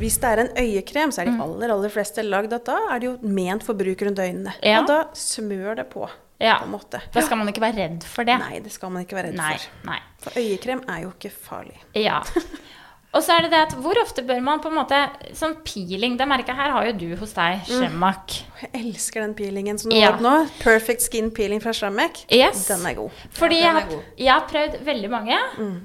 Hvis det er en øyekrem, så er de aller aller fleste lagd at da er det jo ment for bruk rundt øynene. Ja. Og da smør det på, Ja. på en måte. Da skal man ikke være redd for det. Nei, det skal man ikke være redd Nei. for. nei. For øyekrem er jo ikke farlig. Ja. Og så er det det at hvor ofte bør man på en måte Sånn peeling, det merket her har jo du hos deg, Shemak. Jeg elsker den peelingen som du Ja. har nå. Perfect Skin Peeling fra Shramek. Yes. Den er god. Fordi Ja, jeg, den er har, god. jeg har prøvd veldig mange,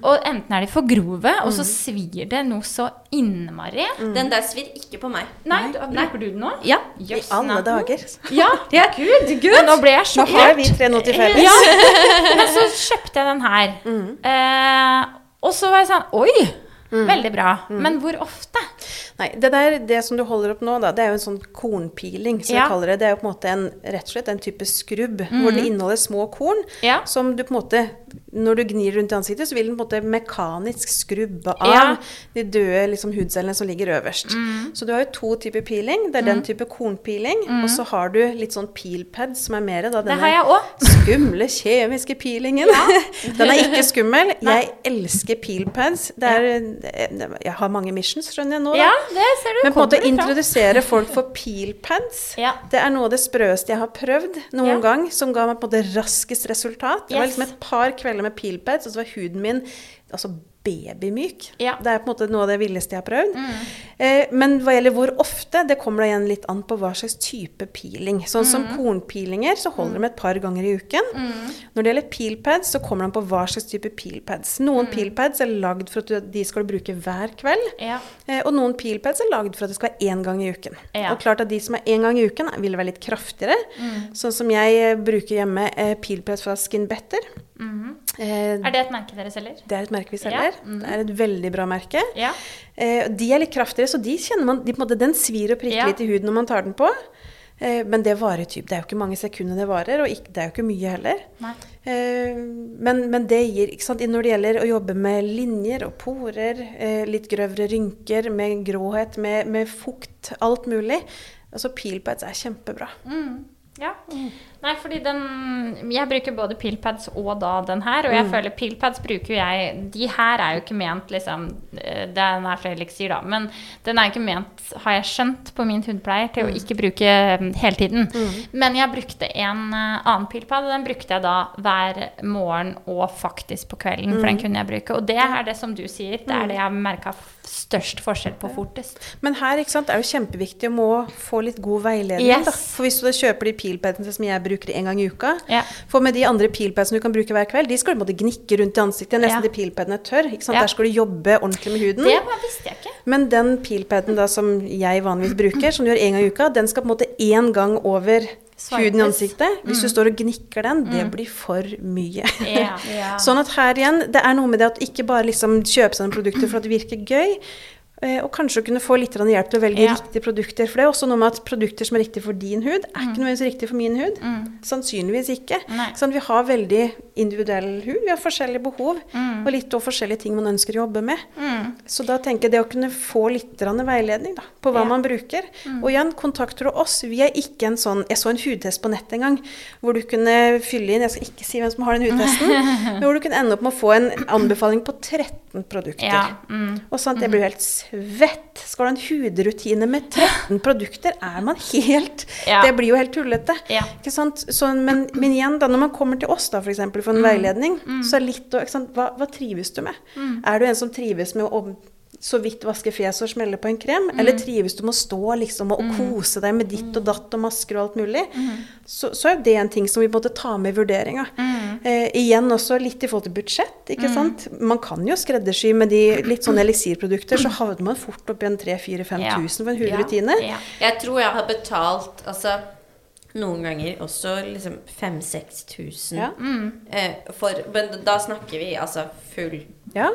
og enten er de for grove, og så svir det noe så innmari. Den der svir ikke på meg. Nei, du, bruker du den nå? Ja. I alle natten. dager. Ja, Ja, gud, men nå ble jeg Nå har vi tre noe til felles. Ja, men så kjøpte jeg den her. Eh, og så var jeg sånn Oi! Veldig bra. Men hvor ofte? Nei, det der, det som du holder opp nå, da, det er jo en sånn kornpiling, som Ja. jeg kaller det. Det er jo på en måte en, rett og slett en type skrubb, hvor det inneholder små korn, Ja. som du på en måte, når du gnir rundt i ansiktet, så vil den på en måte mekanisk skrubbe av Ja. de døde liksom, hudcellene som ligger øverst. Så du har jo to typer piling. Det er den type kornpiling, og så har du litt sånn peelpad, som er mer da denne skumle kjemiske pilingen. Den er ikke skummel. Jeg elsker peelpads. Det er, jeg har mange missions, skjønner jeg nå. Ja, det ser du. Men på en måte å introdusere folk for peelpads, Ja. det er noe av det sprøeste jeg har prøvd noen Ja. gang, som ga meg på en måte raskest resultat. Det var liksom et par kvelder med peelpads, og så var huden min altså babymyk. Ja. Mm. Det er på en måte noe av det villeste jeg har prøvd. Eh, men hva gjelder hvor ofte, det kommer da igjen litt an på hva slags type peeling. Sånn som kornpilinger, kornpeelinger, så holder de et par ganger i uken. Når det gjelder peelpads, så kommer de på hva slags type peelpads. Noen Mm. peelpads er lagd for at du, de skal du bruke hver kveld. Ja. Eh, Og noen peelpads er lagd for at det skal være én gang i uken. Ja. Og klart at de som er én gang i uken, vil være litt kraftigere. Mm. Sånn som jeg bruker hjemme eh, peelpads fra Skin Better. Eh, Er det et merke dere selger? det er et merke vi Ja, selger. Det er et veldig bra merke. Ja. Eh, de er litt kraftigere, så de kjenner man, de, måte, den svir og prikker Ja. litt i huden når man tar den på. Eh, men det varer typ, det er jo ikke mange sekunder det varer, og ikke, det er jo ikke mye heller. Men, men det gir ikke sant, Når det gjelder å jobbe med linjer og porer, litt grøvre rynker, med gråhet, med, med fukt, alt mulig altså Peelpads er kjempebra. Mm. Ja. Nei, fordi den Jeg bruker både peelpads og da den her. Og jeg føler peelpads bruker jeg De her er jo ikke ment liksom eh, Den er fra Elixir, da. Men den er ikke ment, har jeg skjønt, på min hudpleier til å ikke bruke mm, hele tiden. Men jeg brukte en eh, annen peelpad, og den brukte jeg da hver morgen og faktisk på kvelden. For den kunne jeg bruke. Og det er det som du sier, det er det jeg har merka størst forskjell på fortest. Men her ikke sant, er jo kjempeviktig å må få litt god veiledning. Yes. Da. For hvis du da kjøper de peelpadsene som jeg bruker en gang i uka Ja. For med de andre peelpadsene du kan bruke hver kveld, de skal du måtte gnikke rundt i ansiktet nesten Ja. til peelpadene er tørr. Der skal du jobbe ordentlig med huden. Det visste jeg ikke. Men den peelpaden da som jeg vanligvis bruker, som du gjør en gang i uka, den skal på en måte én gang over Swipes. huden i ansiktet. Hvis du står og gnikker den, det blir for mye. Yeah. Yeah. Sånn at her igjen, det er noe med det at ikke bare liksom kjøpe seg noen produkter for at det virker gøy, og kanskje kunne få litt hjelp til å velge Ja. riktige produkter. For det er også noe med at produkter som er riktige for din hud, er ikke nødvendigvis riktig for min hud. Sannsynligvis ikke. Mm. Sånn, vi har veldig individuell hud, vi har forskjellige behov, Mm. og litt og forskjellige ting man ønsker å jobbe med. Så da tenker jeg det å kunne få litt veiledning da, på hva Ja. Mm. man bruker. Og igjen, kontakter du oss. Vi er ikke en sånn Jeg så en hudtest på nettet en gang hvor du kunne fylle inn Jeg skal ikke si hvem som har den hudtesten, men hvor du kunne ende opp med å få en anbefaling på 13 produkter. Ja, mm. Og sant, jeg blir jo helt svett. Skal du ha en hudrutine med 13 produkter, er man helt Ja. Det blir jo helt tullete. Ikke sant? Så, men, men igjen, da, når man kommer til oss da, for, eksempel, for en Mm. veiledning, så er litt å? Hva, hva trives du med? Er du en som trives med å så vidt vaske fjeset og smelle på en krem? Mm. Eller trives du med å stå liksom, og, mm. kose deg med ditt og datt og masker og alt mulig? Mm. Så, så er det en ting som vi måtte ta med i vurderinga. Mm. Eh, igjen også litt i forhold til budsjett. ikke sant? Man kan jo skreddersy med de litt sånne eliksirprodukter, så havner man fort oppi en 3000-4000-5000 Ja. for en hudrutine. Ja. Jeg tror jeg har betalt altså, noen ganger også liksom 5000-6000 Ja. eh, for Men da snakker vi altså full Ja.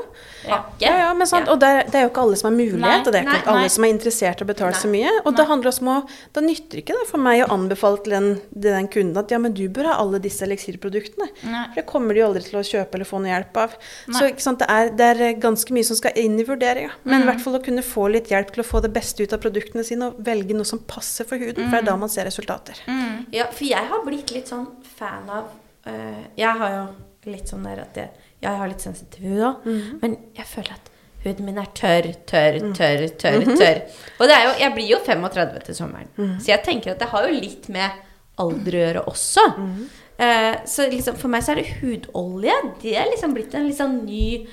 Ja, ja, men sant, Ja. og det er, det er jo ikke alle som har mulighet, Nei, og det er ikke nei, alle nei. som er interessert i å betale så mye. Og det handler også om å Da nytter ikke det for meg å anbefale til den, den kunden at ja, men du bør ha alle disse eliksirproduktene. For det kommer de jo aldri til å kjøpe eller få noe hjelp av. Så ikke sant, det, er, det er ganske mye som skal inn i vurderinga. Men Mm. i hvert fall å kunne få litt hjelp til å få det beste ut av produktene sine, og velge noe som passer for huden. For det er Mm. da man ser resultater. Ja, for jeg har blitt litt sånn fan av eh, Jeg har jo litt sånn der at jeg, jeg har litt sensitiv hud òg, Mhm. men jeg føler at huden min er tørr, tørr, Mm. tørr, tørr. Mhm. tørr. Og det er jo, jeg blir jo 35 til sommeren, så jeg tenker at det har jo litt med alder å gjøre også. Mhm. Eh, så liksom, for meg så er det hudolje. Det er liksom blitt en litt sånn ny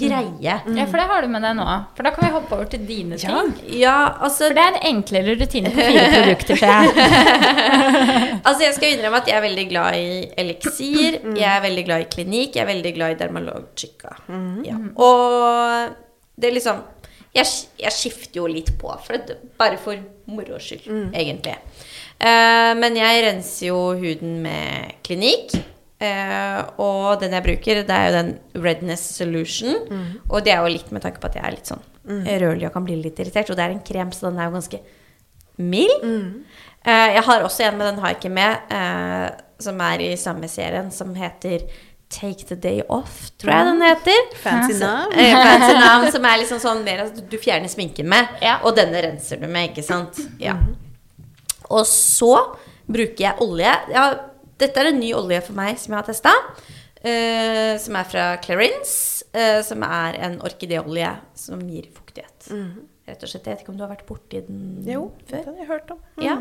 greie. Ja, for det har du med deg nå. For da kan vi hoppe over til dine ting. Ja. Ja, altså For det er en enklere rutine på fire produkter, ser jeg. Altså, jeg skal innrømme at jeg er veldig glad i eliksir. Jeg er veldig glad i klinikk. Jeg er veldig glad i Dermalogica. Ja. Og det er liksom jeg, jeg skifter jo litt på, for det, bare for moro skyld, egentlig. Uh, men jeg renser jo huden med klinikk. Eh, og den jeg bruker, det er jo den Redness Solution. Og det er jo litt med tanke på at jeg er litt sånn rødlig og kan bli litt irritert. Og det er en krem, så den er jo ganske mild. Eh, jeg har også en, men den har jeg ikke med, uh, som er i samme serien, som heter Take the Day Off, tror jeg den heter. Fancy navn. fancy navn, som er liksom sånn mer at du fjerner sminken med, Ja. og denne renser du med, ikke sant? Ja. Og så bruker jeg olje. Ja, dette er en ny olje for meg som jeg har testa. som er fra Clarins. Uh, som er en orkideolje som gir fuktighet. Rett og slett. Jeg vet ikke om du har vært borti den Jo, før? det har jeg hørt om. Ja.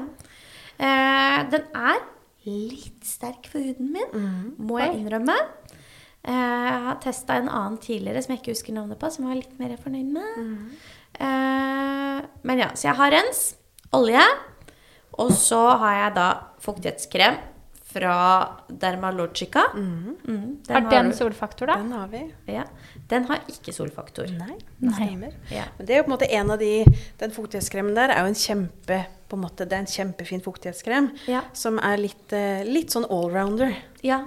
Uh, den er litt sterk for huden min, må jeg innrømme. Eh, jeg har testa en annen tidligere som jeg ikke husker navnet på, som jeg var litt mer fornøyd med. Eh, men ja, så jeg har rens, olje, og så har jeg da fuktighetskrem fra Dermalogica. Mm, den Har den har solfaktor, da? Den har vi. ja, Den har ikke solfaktor. Nei, det stemmer. Ja. Men det er jo på en måte en av de Den fuktighetskremen der er jo en kjempe på en måte, Det er en kjempefin fuktighetskrem Ja. som er litt, eh, litt sånn allrounder. Ja.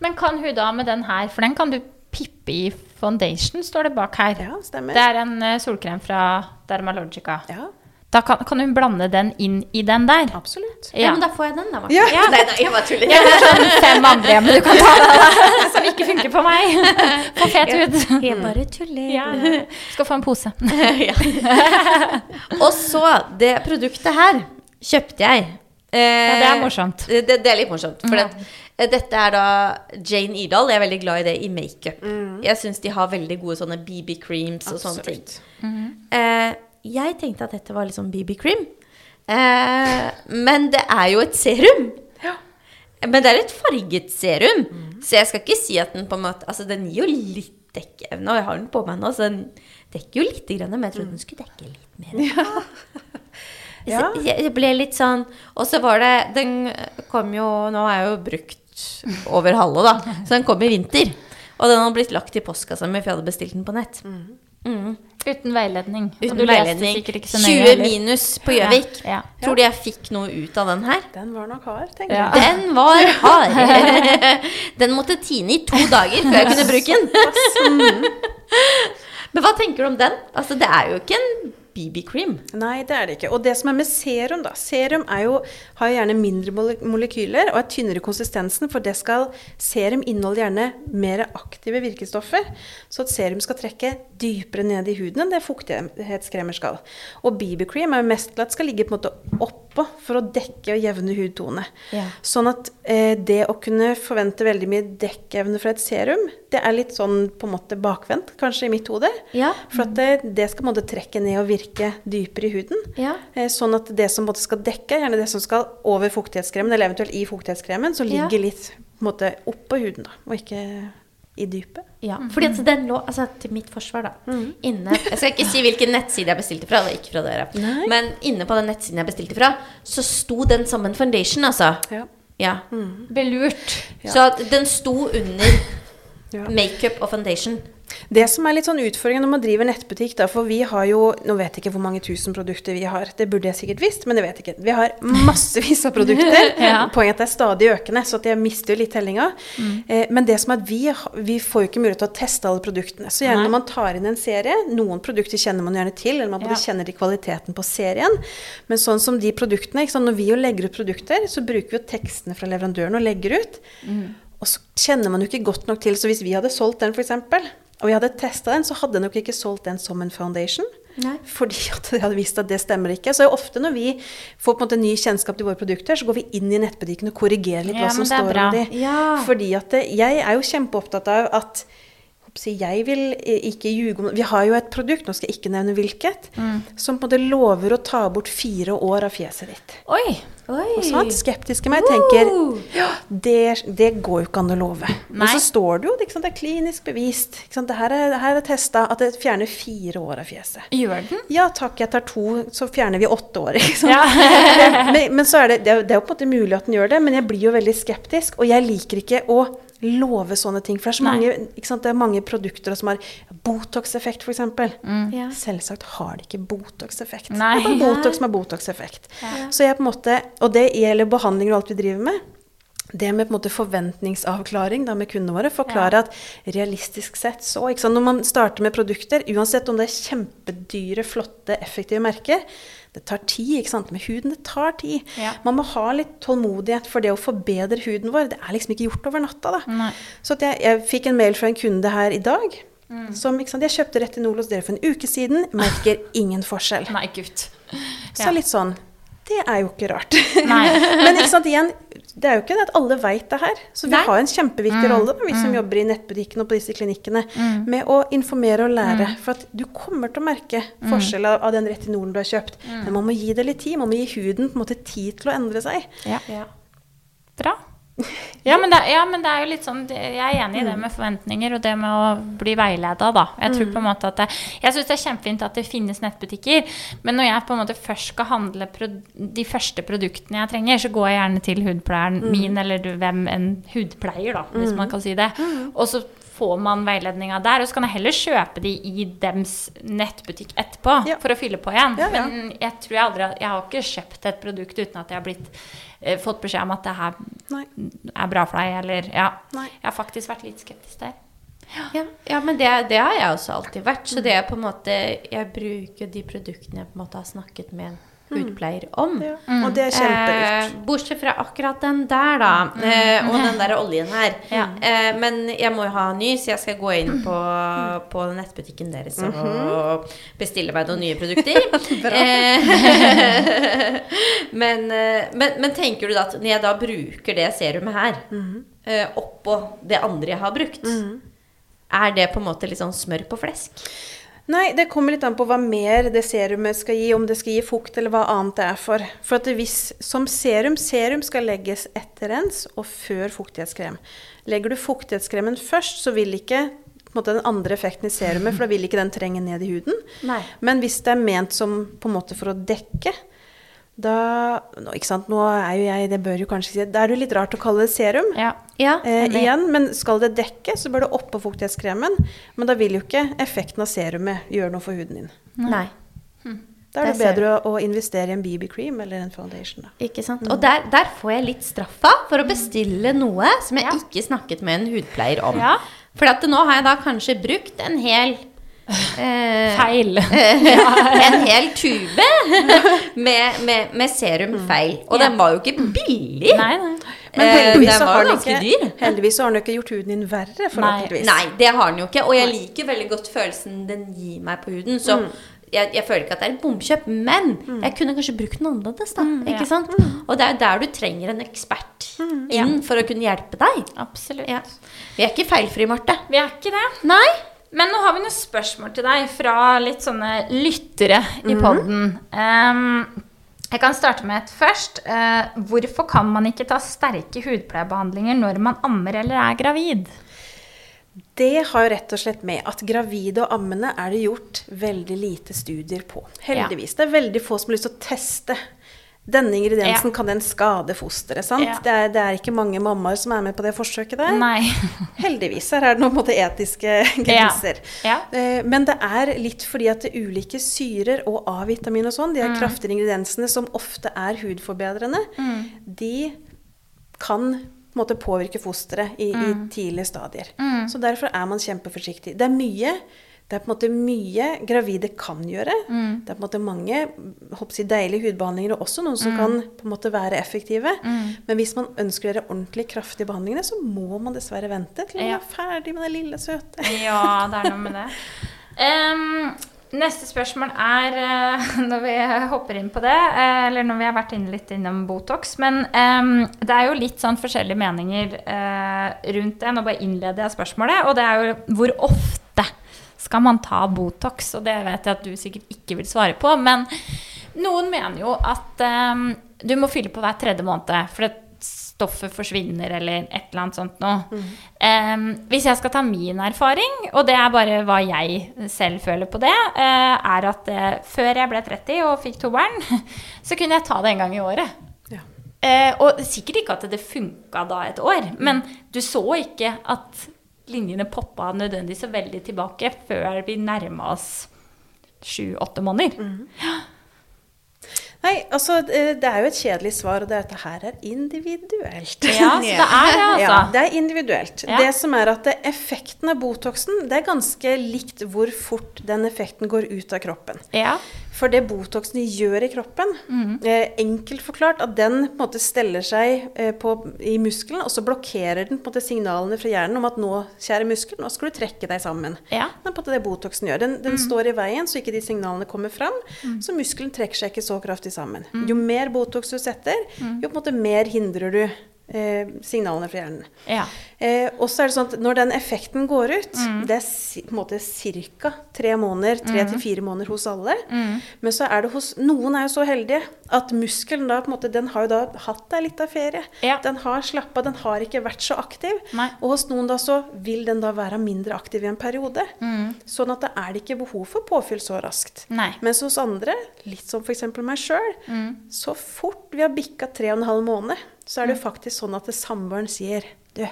Men kan hun da med den her, for den kan du pippe i foundation, står det bak her. Ja, stemmer. Det er en eh, solkrem fra Dermalogica. Ja, Da kan, kan hun blande den inn i den der. absolutt. Ja. Ja. men da får jeg den, da. Martha. Ja. Nei, nei, jeg bare tuller. Jeg har sånn fem andre, men du kan ta den som ikke funker på meg. Få fet hud. Jeg bare tuller. Ja. Skal få en pose. ja. Og så, det produktet her kjøpte jeg. Eh, Ja, det er morsomt. Det, det er litt morsomt. For at, eh, dette er da Jane Idal. Jeg er veldig glad i det i makeup. Jeg syns de har veldig gode sånne BB creams og sånne ting. Absolutt. Eh, jeg tenkte at dette var litt sånn BB cream. Eh, men det er jo et serum. Ja. Men det er et farget serum. Så jeg skal ikke si at den på en måte Altså, den gir jo litt dekkeevne, og jeg har den på meg nå, så den dekker jo lite grann, men jeg trodde den skulle dekke litt mer. Ja. Jeg, jeg ble litt sånn Og så var det Den kom jo Nå er jeg jo brukt over halve, da. Så den kom i vinter. Og den hadde blitt lagt i postkassa mi, for jeg hadde bestilt den på nett. Mm. Uten veiledning. Uten du veiledning. sikkert ikke så nøye 20 minus på Gjøvik. Ja. Tror du jeg fikk noe ut av den her? Den var nok hard, tenker Ja. Den var hard! Den måtte tine i to dager før jeg kunne bruke den. Men hva tenker du om den? Altså, det er jo ikke en BB-cream. Nei, det er det ikke. Og det som er med serum, da Serum er jo, har jo gjerne mindre molekyler og er tynnere i konsistensen, for det skal Serum inneholder gjerne mer aktive virkestoffer, så at serum skal trekke dypere ned i huden enn det fuktighetskremer skal. Og BB-cream er jo mest til at skal ligge på en måte oppå for å dekke og jevne hudtone. Ja. Sånn at eh, det å kunne forvente veldig mye dekkevne fra et serum, det er litt sånn på en måte bakvendt, kanskje i mitt hode. Ja. For at det, det skal måtte, trekke ned og virke dypere i huden. Ja. Eh, Sånn at det som måtte, skal dekke, er gjerne det som skal over fuktighetskremen, eller eventuelt i fuktighetskremen, Ja. ligger litt på en måte oppå huden, da, og ikke i dypet. Ja, fordi altså, den lå altså, Til mitt forsvar, da. Inne, jeg skal ikke si hvilken nettside jeg bestilte fra. Det er ikke fra dere. Nei. Men inne på den nettsiden jeg bestilte fra, så sto den sammen foundation, altså. Ja. Ja. Ble lurt. Så at den sto under Ja. makeup og foundation. Det som er litt sånn utfordringen når man driver nettbutikk, da, for vi har jo Nå vet jeg ikke hvor mange tusen produkter vi har, det burde jeg sikkert visst, men det vet jeg ikke. Vi har massevis av produkter. Ja. Poenget er at det er stadig økende, så at jeg mister jo litt tellinga. Eh, men det som er at vi, vi får jo ikke mulighet til å teste alle produktene. Så gjerne Nei. når man tar inn en serie, noen produkter kjenner man gjerne til, eller man både Ja. kjenner til kvaliteten på serien. Men sånn som de produktene, når vi jo legger ut produkter, så bruker vi jo tekstene fra leverandøren og legger ut. Og så kjenner man jo ikke godt nok til, så hvis vi hadde solgt den f.eks., og vi hadde testa den, så hadde nok ikke solgt den som en foundation. Nei. Fordi at jeg hadde visst at det stemmer ikke. Så ofte når vi får på en måte ny kjennskap til våre produkter, så går vi inn i nettbutikken og korrigerer litt Ja, hva som står bra. om de. Ja. Fordi at jeg er jo kjempeopptatt av at jeg, jeg vil ikke ljuge om Vi har jo et produkt, nå skal jeg ikke nevne hvilket, Mm. som på en måte lover å ta bort fire år av fjeset ditt. Oi! Oi. Og sant? Skeptiske meg tenker ja, det, det går jo ikke an å love. Nei. Og så står det jo, det er klinisk bevist. Det her er, det her er testa at det fjerner fire år av fjeset. Gjør den? Ja takk, jeg tar to, så fjerner vi åtte år. Ja. men, men så er det, det det er jo på en måte mulig at den gjør det, men jeg blir jo veldig skeptisk. Og jeg liker ikke å love sånne ting. For det er så mange, ikke sant? Det er mange produkter som har Botox-effekt, f.eks. Ja. Selvsagt har det ikke Botox-effekt. Det er bare Botox med Botox-effekt. Så jeg på en måte, Og det gjelder behandlinger og alt vi driver med. det med på en måte forventningsavklaring da med kundene våre. Forklare at realistisk sett så ikke sant? Når man starter med produkter, uansett om det er kjempedyre, flotte, effektive merker Det tar tid ikke sant? med huden. Det tar tid. Ja. Man må ha litt tålmodighet for det å forbedre huden vår. Det er liksom ikke gjort over natta. da. Nei. Så at jeg, jeg fikk en mail fra en kunde her i dag. Mm. Som, ikke sant? Jeg kjøpte retinol hos dere for en uke siden. Merker ingen forskjell. Nei, gutt. Så litt sånn Det er jo ikke rart. Men ikke sant, igjen, det er jo ikke det at alle veit det her. Så vi Nei. har en kjempeviktig Mm. rolle, da, vi som jobber i nettbutikken og på disse klinikkene, med å informere og lære. Mm. For at du kommer til å merke forskjell av, av den retinolen du har kjøpt. Mm. Men man må gi det litt tid. Man må gi huden på en måte tid til å endre seg. Ja. Ja. Bra. Ja men, det, ja, men det er jo litt sånn Jeg er enig i det med forventninger og det med å bli veileda, da. Jeg tror på en måte at det, Jeg syns det er kjempefint at det finnes nettbutikker, men når jeg på en måte først skal handle de første produktene jeg trenger, så går jeg gjerne til hudpleieren min, eller hvem en hudpleier, da, hvis man kan si det. Og så får man veiledninga der, og så kan jeg heller kjøpe de i dems nettbutikk etterpå Ja. for å fylle på igjen. Ja, ja. Men jeg tror jeg aldri Jeg har ikke kjøpt et produkt uten at jeg har blitt, eh, fått beskjed om at det her Nei. er bra for deg, eller Ja. Nei. Jeg har faktisk vært litt skeptisk der. Ja, ja men det, det har jeg også alltid vært. Så det er på en måte Jeg bruker de produktene jeg på en måte har snakket med hudpleier om. Ja. Og det er kjempelurt. Eh, bortsett fra akkurat den der, da. Eh, og den der oljen her. Ja. Eh, men jeg må jo ha ny, så jeg skal gå inn på, på nettbutikken deres og bestille meg noen nye produkter. Eh, men, eh, men, men tenker du da at når jeg da bruker det serumet her eh, oppå det andre jeg har brukt, er det på en måte litt sånn smør på flesk? Nei, det kommer litt an på hva mer det serumet skal gi, om det skal gi fukt eller hva annet det er for. For at hvis, som serum, serum skal legges etter rens og før fuktighetskrem. Legger du fuktighetskremen først, så vil ikke den andre effekten i serumet, for da vil ikke den trenge ned i huden. Nei. Men hvis det er ment som på en måte for å dekke, da nå, Ikke sant, nå er jo jeg Det bør jo kanskje si Da er det jo litt rart å kalle det serum. Ja. Ja, Eh, igjen, men skal det dekke, så bør det oppå fuktighetskremen. Men da vil jo ikke effekten av serumet gjøre noe for huden din. Nei. Da er det det bedre å, å investere i en BB-cream eller en foundation. Da. Ikke sant? Og der, der får jeg litt straffa for å bestille noe som jeg Ja. ikke snakket med en hudpleier om. Ja. For at nå har jeg da kanskje brukt en hel eh, Feil. En hel tube med, med, med serum feil. Og Ja. den var jo ikke billig. Nei, nei. Men Eh, heldigvis, eh, var har ganske ikke, dyr. heldigvis har den ikke gjort huden din verre, Nei. Nei, det har den jo ikke. Og jeg liker veldig godt følelsen den gir meg på huden. Så Mm. jeg, jeg føler ikke at det er et bomkjøp, men jeg kunne kanskje brukt den annerledes, da. Mm, Ikke ja. sant? Og det er der du trenger en ekspert inn for å kunne hjelpe deg. Absolutt. Ja. Vi er ikke feilfrie, Marte. Vi er ikke det. Nei. Men nå har vi noen spørsmål til deg fra litt sånne lyttere i podden. Um, jeg kan starte med et først. Uh, hvorfor kan man ikke ta sterke hudpleiebehandlinger når man ammer eller er gravid? Det har jo rett og slett med at gravide og ammende er det gjort veldig lite studier på. Heldigvis. Det er veldig få som har lyst til å teste. Denne ingrediensen, Ja. kan den skade fosteret? sant? Ja. Det, er, det er ikke mange mammaer som er med på det forsøket der. Nei. Heldigvis. Her er det noen måte etiske grenser. Ja. Eh, Men det er litt fordi at ulike syrer og A-vitamin og sånn, de Mm. kraftige ingrediensene som ofte er hudforbedrende, Mm. de kan måte påvirke fosteret i, i tidlige stadier. Mm. Så derfor er man kjempeforsiktig. Det er mye det er på en måte mye gravide kan gjøre. Mm. Det er på en måte mange jeg, deilige hudbehandlinger, og også noen som Mm. kan på en måte være effektive. Men hvis man ønsker gjøre ordentlig kraftige behandlingene, så må man dessverre vente til man Ja. er ferdig med det lille søte. Ja, det er noe med det. Um, neste spørsmål er, eh, når vi hopper inn på det, eh, eller når vi har vært inn litt innom Botox, men um, det er jo litt sånn forskjellige meninger uh, rundt det. Nå bare innleder jeg spørsmålet, og det er jo hvor ofte skal man ta Botox? Og det vet jeg at du sikkert ikke vil svare på, men noen mener jo at um, du må fylle på hver tredje måned, for det stoffet forsvinner eller et eller annet sånt noe. Em, hvis jeg skal ta min erfaring, og det er bare hva jeg selv føler på det, uh, er at uh, før jeg ble 30 og fikk to barn, så kunne jeg ta det en gang i året. Ja. Uh, og sikkert ikke at det funka da et år, men du så ikke at linjene poppa nødvendigvis så veldig tilbake før vi nærma oss sju-åtte måneder. Nei, altså det er jo et kjedelig svar, og det er at det her er individuelt. Ja, så det er det, altså. Ja, det er individuelt. Ja. Det som er at effekten av Botoxen, det er ganske likt hvor fort den effekten går ut av kroppen. Ja. For det Botoxen gjør i kroppen, mm. eh, enkelt forklart, at den på en måte steller seg eh, på, i muskelen, og så blokkerer den på en måte signalene fra hjernen om at nå, kjære muskel, nå skal du trekke deg sammen. Ja. Det er på en måte det Botoxen gjør. Den, den står i veien, så ikke de signalene kommer fram. Så muskelen trekker seg ikke så kraftig sammen. Jo mer Botox du setter, jo på en måte mer hindrer du eh, signalene fra hjernen. ja. Eh, og så er det sånn at når den effekten går ut, det er si, på en måte ca. tre måneder, tre til fire måneder hos alle. Men så er det hos noen er jo så heldige at muskelen da på en måte, den har jo da hatt ei lita ferie. Ja. Den har slappa, den har ikke vært så aktiv. Nei. Og hos noen da så vil den da være mindre aktiv i en periode. Sånn at da er det ikke behov for påfyll så raskt. Nei. Mens hos andre, litt som f.eks. meg sjøl, så fort vi har bikka tre og en halv måned, så er det jo faktisk sånn at samboeren sier Du,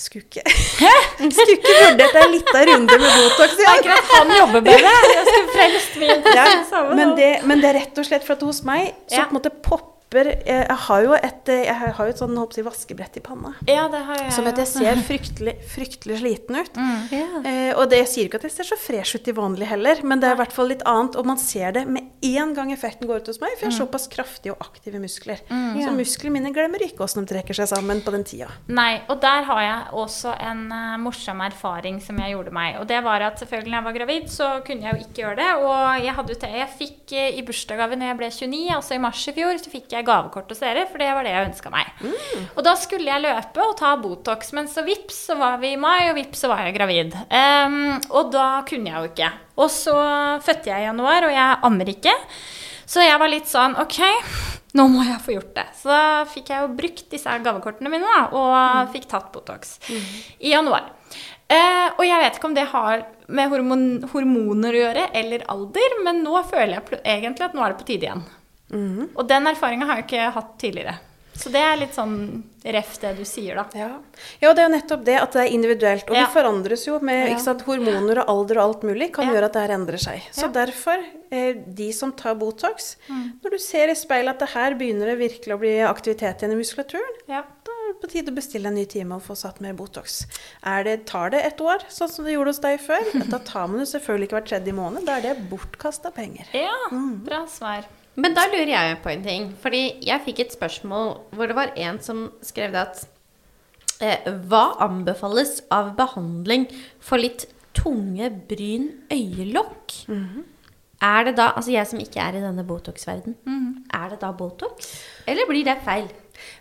skulle ikke Skulle ikke vurdert en lita runde med Botox i Akkurat Han jobber med det. Jeg skulle frelst min Ja, men, det, men det er rett og slett for at hos meg så på en måte popper Jeg jeg har jo et, jeg har jo et sånn jeg, vaskebrett i panna. Ja, det har jeg Som at jeg ser fryktelig, fryktelig sliten ut. Ja. Eh, og det jeg sier ikke at jeg ser så fresh ut i vanlig heller, men det er i hvert fall litt annet. Og man ser det med en gang effekten går ut hos meg, for jeg har såpass kraftige og aktive muskler. Så Ja. musklene mine glemmer ikke åssen de trekker seg sammen på den tida. Nei, og der har jeg også en uh, morsom erfaring som jeg gjorde meg. Og det var at selvfølgelig når jeg var gravid, så kunne jeg jo ikke gjøre det. Og jeg, hadde jeg fikk uh, i bursdagsgave når jeg ble 29, altså i mars i fjor, så fikk jeg gavekort hos dere, for det var det jeg ønska meg. Og da skulle jeg løpe og ta Botox, men så vips så var vi i mai, og vips så var jeg gravid. Um, og da kunne jeg jo ikke. Og så fødte jeg i januar, og jeg ammer ikke. Så jeg var litt sånn OK, nå må jeg få gjort det. Så da fikk jeg jo brukt disse gavekortene mine, da, og fikk tatt Botox i januar. Uh, og jeg vet ikke om det har med hormon hormoner å gjøre, eller alder, men nå føler jeg egentlig at nå er det på tide igjen. Og den erfaringa har jeg ikke hatt tidligere. Så det er litt sånn ref det du sier, da. Ja. ja, det er jo nettopp det at det er individuelt. Og Ja. det forandres jo med Ja. sant, hormoner og alder og alt mulig kan gjøre at det her endrer seg. Så derfor, eh, de som tar Botox, Mm. når du ser i speilet at det her begynner det virkelig å bli aktivitet igjen i muskulaturen, Ja. da er det på tide å bestille en ny time og få satt mer Botox. Er det, tar det et år, sånn som det gjorde hos deg før, da tar man det selvfølgelig ikke hver tredje måned. Da er det bortkasta penger. ja bra svar. Men da lurer jeg på en ting. Fordi jeg fikk et spørsmål hvor det var en som skrev det at eh, Hva anbefales av behandling for litt tunge bryn øyelokk? Er det da Altså jeg som ikke er i denne Botox-verden, er det da Botox? Eller blir det feil?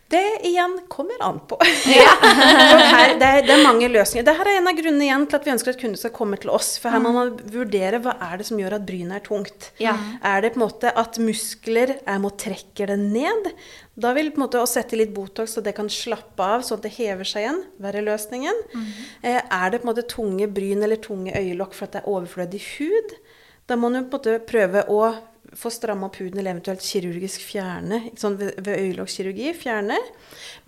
Det igjen kommer an på. For her, det, er, det er mange løsninger. Dette er en av grunnene igjen til at vi ønsker at kunder skal komme til oss. For her må man vurdere hva er det som gjør at brynet er tungt. Ja. Er det på en måte at muskler er med og trekker det ned? Da vil på en måte å sette litt Botox så det kan slappe av, sånn at det hever seg igjen, være løsningen. Eh, er det på en måte tunge bryn eller tunge øyelokk for at det er overflødig hud? Da må man på en måte prøve å få stramma opp huden, eller eventuelt kirurgisk fjerne. Sånn ved, ved øyelokkskirurgi. Fjerne.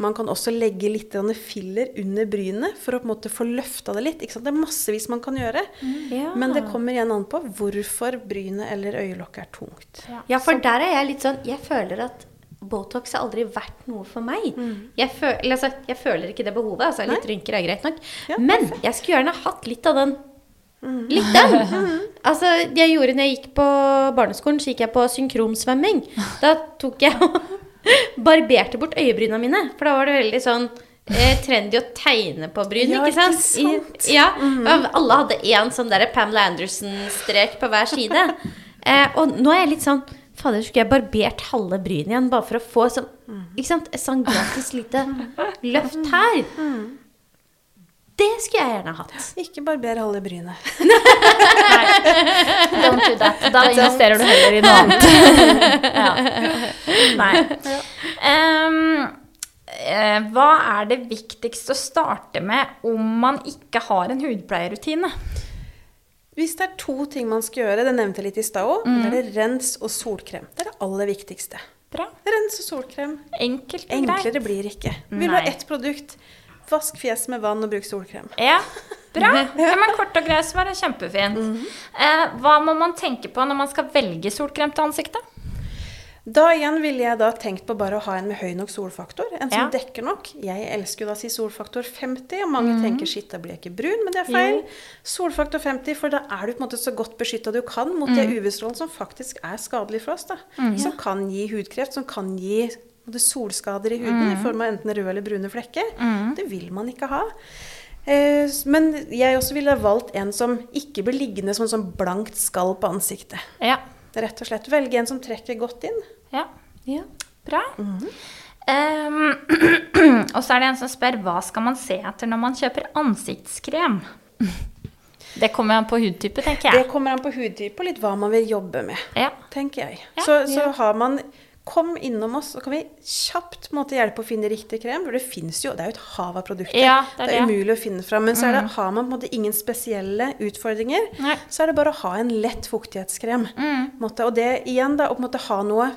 Man kan også legge litt filler under brynet for å på en måte få løfta det litt. Ikke sant? Det er massevis man kan gjøre. Ja. Men det kommer igjen an på hvorfor brynet eller øyelokket er tungt. Ja, for der er jeg litt sånn Jeg føler at Botox har aldri vært noe for meg. Jeg, føl, altså, jeg føler ikke det behovet. Altså, litt rynker er greit nok. Ja, Men jeg skulle gjerne hatt litt av den. Litt den. Altså, det jeg gjorde når jeg gikk på barneskolen, så gikk jeg på synkromsvømming. Da tok jeg og barberte bort øyebryna mine. For da var det veldig sånn eh, trendy å tegne på bryn, Ja, ikke sant? ikke sant? I, ja, mm. Alle hadde én sånn der Pamela Anderson-strek på hver side. Eh, og nå er jeg litt sånn Fader, skulle jeg barbert halve brynet igjen bare for å få sånn Ikke sant? Et sånn gratis lite løft her. Det skulle jeg gjerne hatt. Ikke barber halve brynet. Don't do that. Da investerer du heller i noe annet. ja. Nei. Um, hva er det viktigste å starte med om man ikke har en hudpleierrutine? Hvis det er to ting man skal gjøre, det nevnte jeg litt i stad òg, Mm. det er det rens og solkrem. Det er det aller viktigste. Bra. Rens og solkrem. Enkelt og Enklere greit. blir det ikke. Vil du ha ett produkt, vask fjeset med vann og bruk solkrem. Ja, bra. Ja, men kort og greit svar er kjempefint. -hmm. eh, hva må man tenke på når man skal velge solkrem til ansiktet? Da igjen ville jeg da tenkt på bare å ha en med høy nok solfaktor. En som Ja. dekker nok. Jeg elsker jo da å si solfaktor 50, og mange Mhm. tenker shit, da blir jeg ikke brun, men det er feil. Solfaktor 50, for da er du på en måte så godt beskytta du kan mot mm. det UV-strålen som faktisk er skadelig for oss. da. Som kan gi hudkreft, som kan gi på det er solskader i huden mm. i form av enten røde eller brune flekker. Det vil man ikke ha. Eh, men jeg også ville valgt en som ikke blir liggende som en sånn blankt skall på ansiktet. Ja. Rett og slett velge en som trekker godt inn. ja. Ja. Bra. Ehm, og så er det en som spør hva skal man se etter når man kjøper ansiktskrem? Det kommer an på hudtype, tenker jeg. Det kommer an på hudtype og litt hva man vil jobbe med, Ja. tenker jeg. Ja. så, så har man Kom innom oss, så kan vi kjapt måtte hjelpe å finne riktig krem. For det fins jo, det er jo et hav av produkter. Ja, det er det. det. er umulig å finne fram. Men så det, har man på en måte ingen spesielle utfordringer, Nei. så er det bare å ha en lett fuktighetskrem. Mm. måte. Og det igjen, da, å på en måte ha noe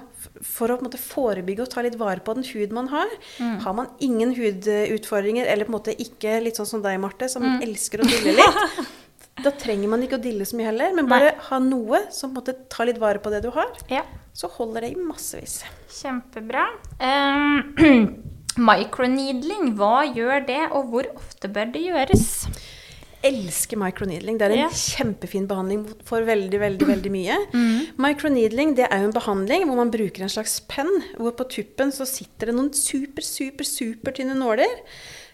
for å måte forebygge og ta litt vare på den hud man har. Mm. Har man ingen hudutfordringer, eller på en måte ikke litt sånn som deg, Marte, som Mm. elsker å dille litt, da trenger man ikke å dille så mye heller, men bare ha noe som måte tar litt vare på det du har. ja. Så holder det i massevis. Kjempebra. Um, microneedling, hva gjør det, og hvor ofte bør det gjøres? Elsker microneedling. Det er en Ja. kjempefin behandling for veldig, veldig veldig mye. Mm. Microneedling det er jo en behandling hvor man bruker en slags penn, hvor på tuppen så sitter det noen super, super, supertynne nåler.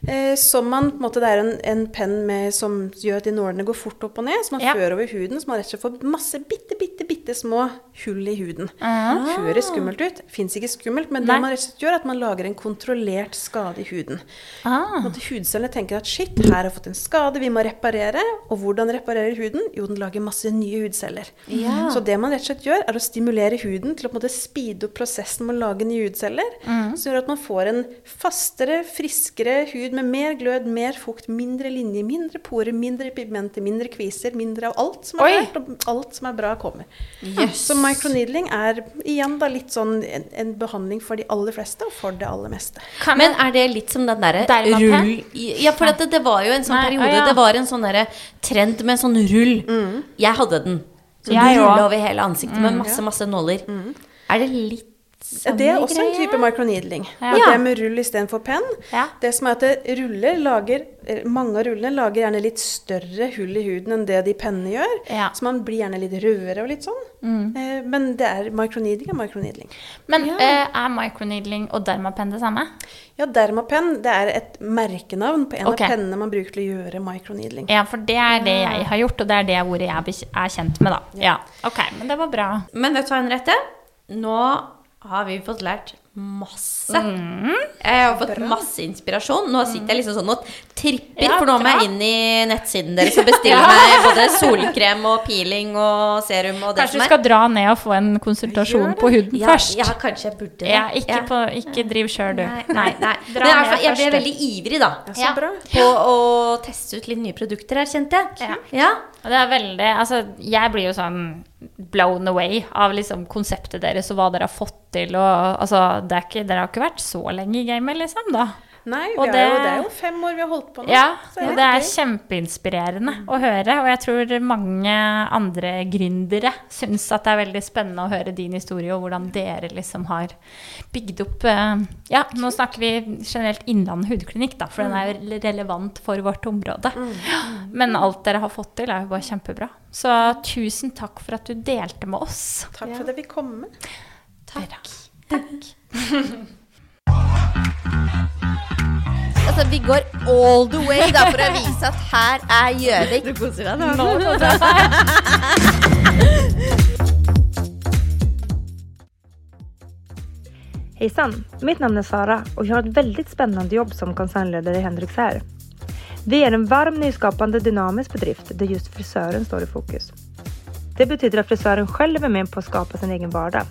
Eh, som man, på en måte, Det er en, en penn med, som gjør at de nålene går fort opp og ned. Så man Ja. fører over huden, så man rett og slett får masse bitte, bitte, bitte små hull i huden. Ah. Høres skummelt ut. Fins ikke skummelt, men Nei. det man rett og slett gjør, er at man lager en kontrollert skade i huden. Ah. Måte Hudcellene tenker at shit, her har jeg fått en skade, vi må reparere. Og hvordan reparerer huden? Jo, den lager masse nye hudceller. Ja. Så det man rett og slett gjør, er å stimulere huden til å på en måte speede opp prosessen med å lage nye hudceller. Som gjør at man får en fastere, friskere hud med mer glød, mer fukt, mindre linjer, mindre porer, mindre pigmenter, mindre kviser, mindre av alt som er fælt, og alt som er bra, kommer. Yes. Så microneedling er igjen da litt sånn en, en behandling for de aller fleste, og for det aller meste. Kan Men er det litt som den derre rull Ja, for det, det var jo en sånn Nei, periode ah, ja. Det var en sånn derre trend med sånn rull. Jeg hadde den. Så Jeg du rulla over hele ansiktet med masse, masse nåler. Er det litt samme det er også en type microneedling. Ja. Og det med rull istedenfor penn. Ja. Det som er at det ruller lager, eh, Mange av rullene lager gjerne litt større hull i huden enn det de pennene gjør. Ja. Så man blir gjerne litt rødere og litt sånn. Mm. Men det er microneedling er microneedling. Men ja. er microneedling og dermapenn det samme? Ja, dermapenn det er et merkenavn på en okay. av pennene man bruker til å gjøre microneedling. Ja, for det er det jeg har gjort, og det er det ordet jeg er kjent med, da. Ja, ok, men det var bra. Men vet du hva, Henriette? Nå har vi fått lært masse. Mm. Jeg har fått masse inspirasjon. Nå sitter jeg liksom sånn og tripper, Ja, for nå må jeg inn i nettsiden deres og bestille meg både solkrem og peeling og serum og det Kanskje du skal dra ned og få en konsultasjon på huden ja, først? Ja, kanskje jeg burde det. Ja, ikke, På, ikke driv sjøl, du. Nei, nei, Men fall, jeg ble veldig ivrig, da. Ja, så Ja. bra. På å teste ut litt nye produkter her, kjente jeg. Ja. Ja. Og det er veldig Altså, jeg blir jo sånn blown away av liksom konseptet deres og hva dere har fått til og Altså, det er ikke, dere har ikke vært så lenge i gamet, liksom, da. Nei, det- det er jo fem år vi har holdt på nå. Ja, så og det er kjempeinspirerende å høre. Og jeg tror mange andre gründere syns at det er veldig spennende å høre din historie, og hvordan dere liksom har bygd opp eh, Ja, nå snakker vi generelt Innlandet hudklinikk, da, for den er jo relevant for vårt område. Men alt dere har fått til, er jo bare kjempebra. Så tusen takk for at du delte med oss. Takk for at jeg fikk komme. Takk. Altså, vi går all the way da, for å vise at her er Gjøvik. Du koser deg nå? Hejsan! Mitt navn er Sara og jeg har et veldig spennende jobb som konsernleder i Hendrix her. Vi er en varm, nyskapende, dynamisk bedrift der just frisøren står i fokus. Det betyder at frisøren selv er med på å skapa sin egen vardag.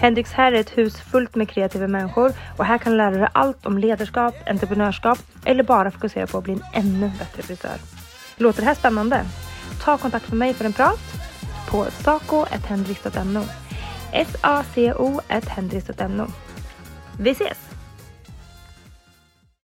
Hendrix her är ett hus fullt med kreativa människor och här kan du lære deg allt om ledarskap, entreprenörskap eller bara fokusera på att bli en ännu bättre frisör. Låter det här spännande? Ta kontakt med mig för en prat på saco.hendrix.no S-A-C-O.hendrix.no Vi ses!